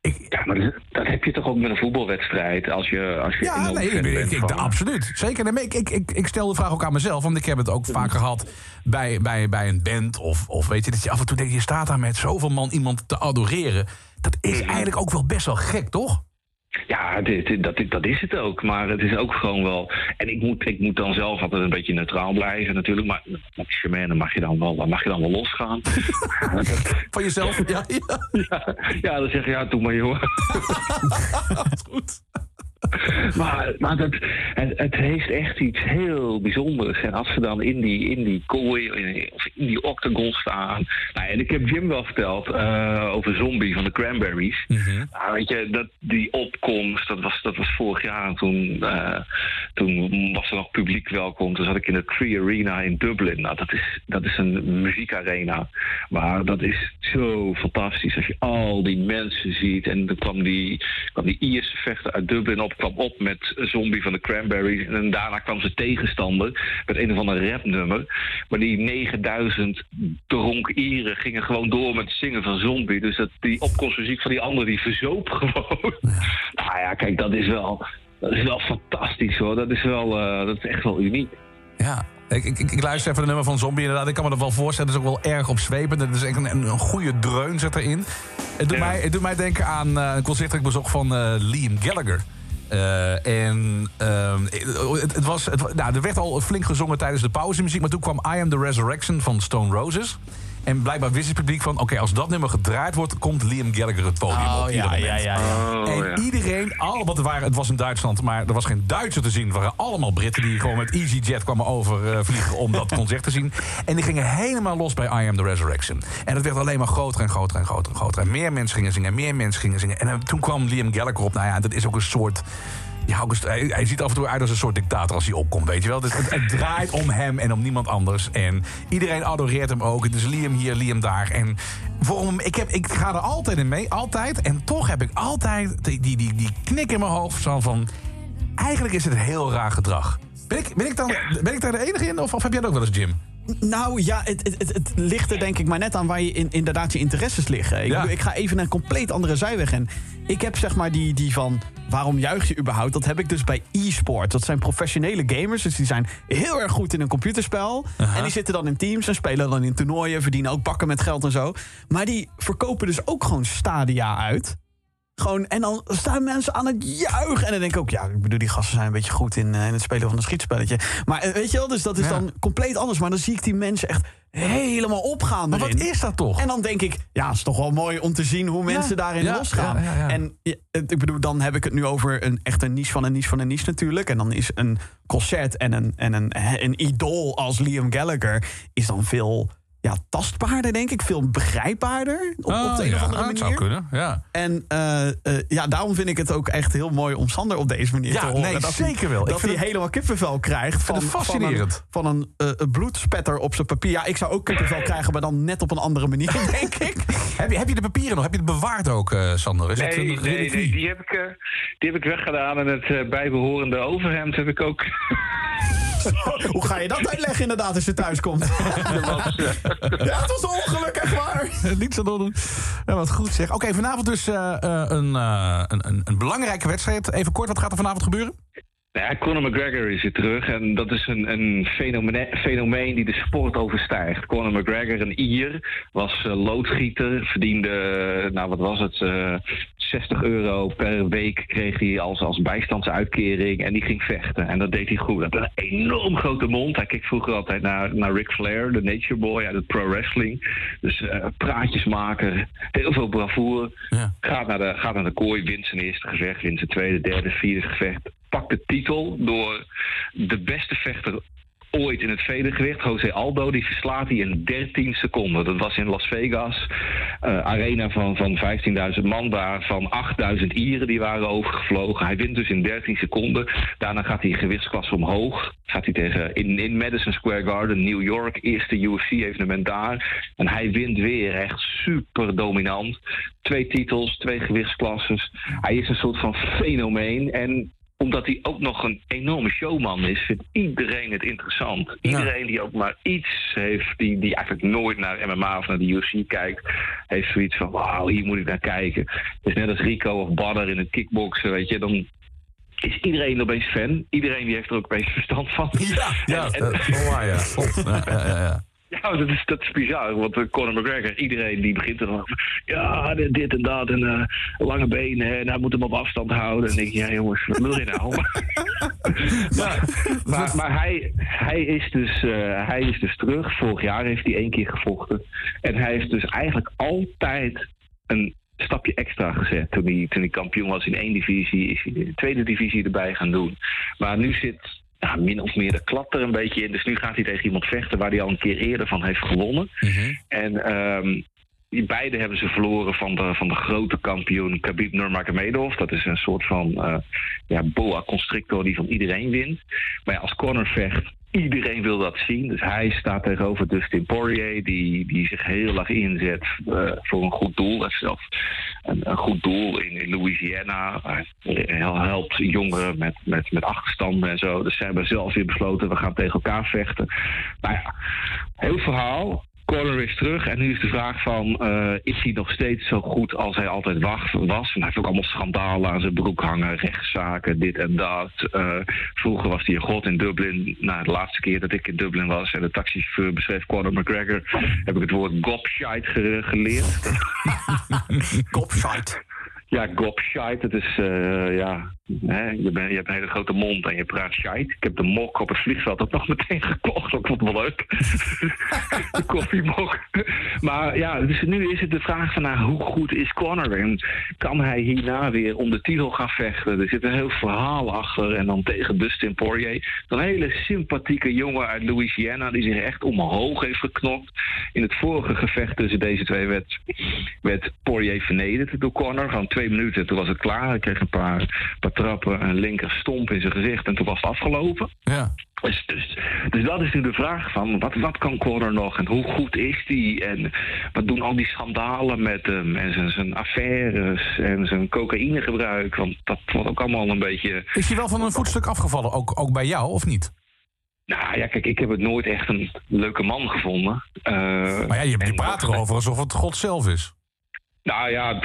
Ik, Ja, maar dat, dat heb je toch ook met een voetbalwedstrijd als je, als je ja, enorm nee, ik, ik, bent ik- van- absoluut. Zeker. Nee, ik, ik, ik, ik stel de vraag ook aan mezelf, want ik heb het ook vaak gehad bij, bij, bij een band. Of, of weet je, dat je af en toe denkt, je staat daar met zoveel man iemand te adoreren. Dat is Mhm. eigenlijk ook wel best wel gek, toch? Ja, dit, dit- dat, dat is het ook. Maar het is ook gewoon wel. En ik moet, ik moet dan zelf altijd een beetje neutraal blijven, natuurlijk. Maar met Germaine mag je dan wel, dan mag je dan wel losgaan. Van jezelf? Ja, ja. ja, ja, dan zeg je ja, doe maar jongen. Goed. Maar, maar dat, het, het heeft echt iets heel bijzonders. En als ze dan in die, in die kooi in- of in die octagon staan. Nou, en ik heb Jim wel verteld eh, over Zombie van de Cranberries. Nou, weet je, dat, die opkomst, dat was, dat was vorig jaar. En toen, eh, toen was er nog publiek welkom. Toen zat ik in de Tree Arena in Dublin. Nou, dat is, dat is een muziekarena. Maar dat is zo fantastisch als je al die mensen ziet. En dan kwam die, kwam die Ierse vechter uit Dublin op, kwam op met Zombie van de Cranberries. En daarna kwam ze tegenstander met een of ander rapnummer. Maar die 9000 dronk Ieren gingen gewoon door met het zingen van Zombie. Dus dat, die opkomstmuziek van die anderen, die verzoop gewoon. Nou ja, kijk, dat is wel, dat is wel fantastisch hoor. Dat is, wel, eh, dat is echt wel uniek. Ja, ik, ik, ik luister even de nummer van Zombie inderdaad. Ik kan me dat wel voorstellen. Het is ook wel erg opzwepend. Het is echt een, een, goede dreun zit erin. Het doet, Ja. mij, het doet mij denken aan eh, een concert dat ik bezocht van eh, Liam Gallagher. Eh, en ehm, het, het was, het, nou, er werd al flink gezongen tijdens de pauzemuziek... maar toen kwam I Am The Resurrection van Stone Roses. En blijkbaar wist het publiek van... oké, als dat nummer gedraaid wordt... komt Liam Gallagher het podium Oh, op. ieder ja, moment. ja, ja, ja. Oh, En ja. iedereen, al, want er waren, het was in Duitsland, maar er was geen Duitser te zien. Het waren allemaal Britten die gewoon met EasyJet kwamen overvliegen om dat concert te zien. En die gingen helemaal los bij I Am The Resurrection. En het werd alleen maar groter en groter en groter en groter. En meer mensen gingen zingen, meer mensen gingen zingen. En eh, toen kwam Liam Gallagher op. Nou ja, dat is ook een soort... Ja, ook een st- hij, hij ziet af en toe uit als een soort dictator als hij opkomt, weet je wel. Dus het, het draait om hem en om niemand anders. En iedereen adoreert hem ook. Het is Liam hier, Liam daar. En voor ik, heb, ik ga er altijd in mee, altijd. En toch heb ik altijd die, die, die, die knik in mijn hoofd zo van... Eigenlijk is het heel raar gedrag. Ben ik, ben ik, dan, ben ik daar de enige in? Of, of heb jij dat ook wel eens, Jim? Nou ja, het, het, het, ligt er denk ik maar net aan waar je in, inderdaad je interesses liggen. Ik, Ja. ik ga even een compleet andere zijweg in. Ik heb zeg maar die, die van waarom juich je überhaupt? Dat heb ik dus bij e-sport. Dat zijn professionele gamers, dus die zijn heel erg goed in een computerspel. En die zitten dan in teams en spelen dan in toernooien, verdienen ook bakken met geld en zo. Maar die verkopen dus ook gewoon stadia uit. Gewoon, en dan staan mensen aan het juichen. En dan denk ik ook, ja, ik bedoel, die gasten zijn een beetje goed in, eh, in het spelen van een schietspelletje. Maar eh, weet je wel, dus dat is Ja. dan compleet anders. Maar dan zie ik die mensen echt helemaal opgaan Maar wat is dat toch? En dan denk ik, ja, het is toch wel mooi om te zien hoe mensen daarin ja, losgaan. ja. En ik bedoel, dan heb ik het nu over een echt een niche van een niche van een niche natuurlijk. En dan is een concert en een, en een, een idool als Liam Gallagher is dan veel ja, tastbaarder, denk ik. Veel begrijpbaarder. Op, op de een ja, of andere dat manier. zou kunnen, ja. En eh, eh, ja, daarom vind ik het ook echt heel mooi om Sander op deze manier Ja, te horen. nee, dat zeker hij, wel. Ik Dat hij het- helemaal kippenvel krijgt van, het van een, fascinerend. van een eh, een bloedspetter op zijn papier. Ja, ik zou ook kippenvel krijgen, maar dan net op een andere manier, denk ik. Heb je, heb je de papieren nog? Heb je het bewaard ook, eh, Sander? Is Nee, een nee, nee, die heb ik, die heb ik weggedaan en het eh, bijbehorende overhemd heb ik ook. Hoe ga je dat uitleggen inderdaad als je thuis komt? ja, het was een ongeluk, echt waar. Niets aan doen. Ja, wat goed zeg. Oké, vanavond dus eh, eh, een, eh, een, een, een belangrijke wedstrijd. Even kort, wat gaat er vanavond gebeuren? Nou ja, Conor McGregor is weer terug en dat is een, een fenomeen, fenomeen die de sport overstijgt. Conor McGregor, een Ier, was eh, loodgieter, verdiende, nou wat was het, eh, 60 euro per week kreeg hij als, als bijstandsuitkering en die ging vechten. En dat deed hij goed. Hij had een enorm grote mond. Hij keek vroeger altijd naar, naar Ric Flair, de Nature Boy uit het pro wrestling. Dus eh, praatjes maken, heel veel bravoure. Ja. Gaat naar, de, gaat naar de kooi, wint zijn eerste gevecht, wint zijn tweede, derde, vierde gevecht. Pakt de titel door de beste vechter ooit in het vedergewicht. José Aldo, die verslaat hij in 13 seconden. Dat was in Las Vegas. Eh, arena van, van 15.000 man daar, van 8.000 Ieren die waren overgevlogen. Hij wint dus in 13 seconden. Daarna gaat hij gewichtsklasse omhoog. Gaat hij tegen in, in Madison Square Garden, New York, eerste UFC-evenement daar. En hij wint weer echt super dominant. Twee titels, twee gewichtsklasses. Hij is een soort van fenomeen. En omdat hij ook nog een enorme showman is, vindt iedereen het interessant. Iedereen die ook maar iets heeft, die, die eigenlijk nooit naar MMA of naar de UFC kijkt, heeft zoiets van: wauw, hier moet ik naar kijken. Is net als Rico of Badder in het kickboksen, weet je. Dan is iedereen opeens fan. Iedereen die heeft er ook opeens verstand van. Ja, ja En- waar, ja. Ja, ja, ja, ja. dat is, dat is bizar. Want uh, Conor McGregor, iedereen die begint er dan over. Ja, dit en dat. En eh, lange benen. En hij moet hem op afstand houden. En dan denk ik, ja jongens, wat wil je nou? maar maar, maar hij, hij, is dus, eh, hij is dus terug. Vorig jaar heeft hij één keer gevochten. En hij heeft dus eigenlijk altijd een stapje extra gezet. Toen hij, toen hij kampioen was in één divisie, is hij de tweede divisie erbij gaan doen. Maar nu zit ja, min of meer de klap er een beetje in. Dus nu gaat hij tegen iemand vechten waar hij al een keer eerder van heeft gewonnen. En ehm, die beide hebben ze verloren van de, van de grote kampioen Khabib Nurmagomedov. Dat is een soort van eh, ja, boa constrictor die van iedereen wint. Maar ja, als corner vecht, iedereen wil dat zien. Dus hij staat tegenover Dustin Poirier, die, die zich heel erg inzet eh, voor een goed doel. Hij heeft zelf een, een goed doel in, in Louisiana. Hij helpt jongeren met, met, met achterstanden en zo. Dus ze hebben zelf weer besloten, we gaan tegen elkaar vechten. Nou ja, heel verhaal. Conor is terug en nu is de vraag van... eh, is hij nog steeds zo goed als hij altijd was? Hij heeft ook allemaal schandalen aan zijn broek hangen. Rechtszaken, dit en dat. Eh, vroeger was hij een god in Dublin. Nou, de laatste keer dat ik in Dublin was... en de taxichauffeur beschreef Conor McGregor... heb ik het woord gobshite ge- geleerd. Kopsite. Ja, gobshite, dat is, eh, ja, hè, je, bent, je hebt een hele grote mond en je praat shite. Ik heb de mok op het vliegveld ook nog meteen gekocht, ik vond wel leuk. de koffiemok. Maar ja, dus nu is het de vraag van, nou, hoe goed is Conor? En kan hij hierna weer om de titel gaan vechten? Er zit een heel verhaal achter en dan tegen Dustin Poirier. Een hele sympathieke jongen uit Louisiana die zich echt omhoog heeft geknokt. In het vorige gevecht tussen deze twee werd, Poirier vernederd door. Gewoon twee minuten, toen was het klaar. Hij kreeg een paar, paar trappen, een linker stomp in zijn gezicht en toen was het afgelopen. Ja. Dus, dus, dus dat is nu de vraag van wat, wat kan Conor nog en hoe goed is die en wat doen al die schandalen met hem en zijn, zijn affaires en zijn cocaïnegebruik, want dat wordt ook allemaal een beetje... Is hij wel van een voetstuk afgevallen, ook, ook bij jou, of niet? Nou ja, kijk, ik heb het nooit echt een leuke man gevonden. Eh, Maar ja, je, je praat erover alsof het God zelf is. Nou ja,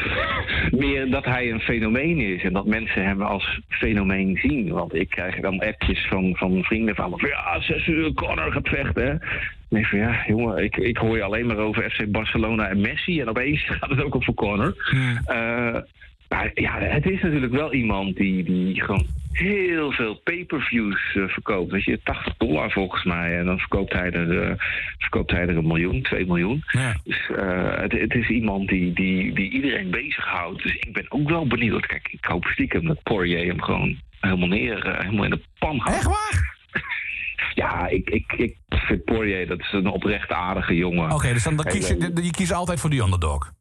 meer dat hij een fenomeen is en dat mensen hem als fenomeen zien. Want ik krijg dan appjes van, van vrienden van, van ja, zes uur Connor gaat vechten. denk ik van ja, jongen, ik, ik hoor je alleen maar over FC Barcelona en Messi en opeens gaat het ook over Connor. Eh, maar ja, het is natuurlijk wel iemand die, die gewoon heel veel pay-per-views eh, verkoopt. Weet je, 80 dollar volgens mij. En dan verkoopt hij er, eh, verkoopt hij er een miljoen, 2 miljoen. Ja. Dus eh, het, het is iemand die, die, die iedereen bezighoudt. Dus ik ben ook wel benieuwd. Kijk, ik hoop stiekem dat Poirier hem gewoon helemaal neer, helemaal in de pan gaat. Echt waar? Ja, ik, ik, ik vind Poirier, dat is een oprecht aardige jongen. Oké, dus dan, dan kies je, je kiest altijd voor die underdog.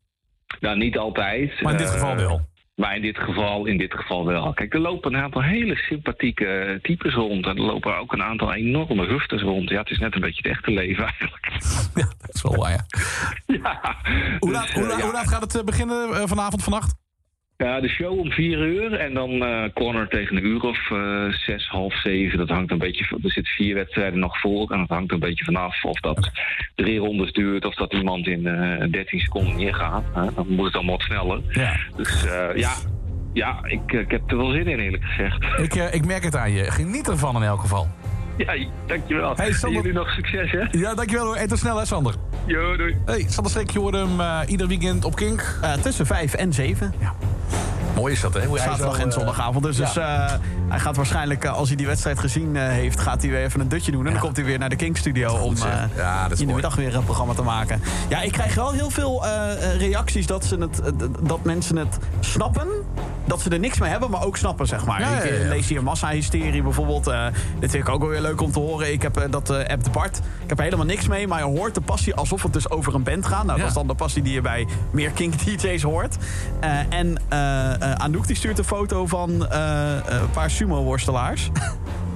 Nou, niet altijd. Maar in dit geval wel. Maar in dit geval, in dit geval wel. Kijk, er lopen een aantal hele sympathieke eh, types rond. En er lopen ook een aantal enorme rufters rond. Ja, het is net een beetje het echte leven eigenlijk. Ja, dat is wel waar, ja. ja. Hoe Dus, laat, hoe, eh, ja. hoe laat gaat het eh, beginnen vanavond, vannacht? Ja, de show om vier uur en dan eh corner tegen een uur of eh, zes, half zeven. Dat hangt een beetje van. Er zitten vier wedstrijden nog voor en dat hangt een beetje vanaf of dat drie rondes duurt of dat iemand in eh 13 seconden neergaat. Hè. Dan moet het allemaal wat sneller. Ja. Dus eh, ja, ja ik, ik heb er wel zin in eerlijk gezegd. Ik, eh, ik merk het aan je. Geniet ervan in elk geval. Ja, dankjewel. Hey, en Sander- jullie nog succes hè? Ja, dankjewel hoor. En tot snel hè, Sander. Jo, doei. Hey, Sander Streek, je hoorde hem eh, ieder weekend op Kink. Eh, tussen 5 en 7. Mooi is dat, hè? Hoe Zaterdag en eh, zondagavond. Dus, ja. dus eh, hij gaat waarschijnlijk, eh, als hij die wedstrijd gezien heeft... gaat hij weer even een dutje doen. En dan komt hij weer naar de King Studio... om Ja, in de middag weer een programma te maken. Ja, ik krijg wel heel veel reacties dat, ze het, dat mensen het snappen. Dat ze er niks mee hebben, maar ook snappen, zeg maar. Ja, Ik eh, lees hier massahysterie bijvoorbeeld. eh dit vind ik ook wel weer leuk om te horen. Ik heb eh, dat app de Bart. Ik heb er helemaal niks mee, maar je hoort de passie alsof het dus over een band gaat. Nou, dat is dan de passie die je bij meer Kink DJ's hoort. En Anouk die stuurt een foto van een paar sumo-worstelaars.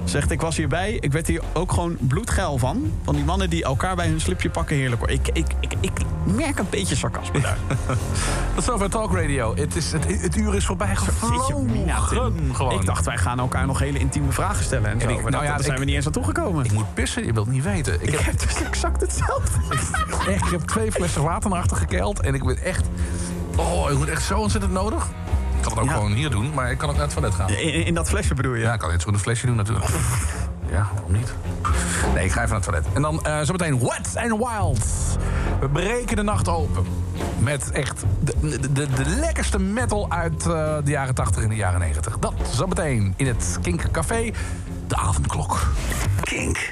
Zegt, ik was hierbij. Ik werd hier ook gewoon bloedgeil van. Van die mannen die elkaar bij hun slipje pakken. Heerlijk hoor. Ik, ik, ik, ik merk een beetje sarcasme daar. Tot zover Talk Radio. Het, is, het, het uur is voorbij gevlogen. Gewoon. Ik dacht, wij gaan elkaar nog hele intieme vragen stellen. En zo. ik- nou dat- ja, daar zijn ik- we niet eens aan toegekomen. Ik moet pissen, je wilt niet weten. Ik Ik heb, heb dus exact hetzelfde. echt, ik heb twee flessen water naar achter gekeild. En ik ben echt... Oh, ik moet echt zo ontzettend nodig. Ik kan het ook Ja. gewoon hier doen, maar ik kan ook naar het toilet gaan. In, in dat flesje bedoel je? Ja, ik kan net zo goed een flesje doen natuurlijk. Ja, waarom niet? Nee, ik ga even naar het toilet. En dan eh zometeen Wet and Wild. We breken de nacht open. Met echt de, de, de, de lekkerste metal uit eh, de jaren 80 en de jaren 90. Dat zometeen in het Kink Café. De avondklok. Kink.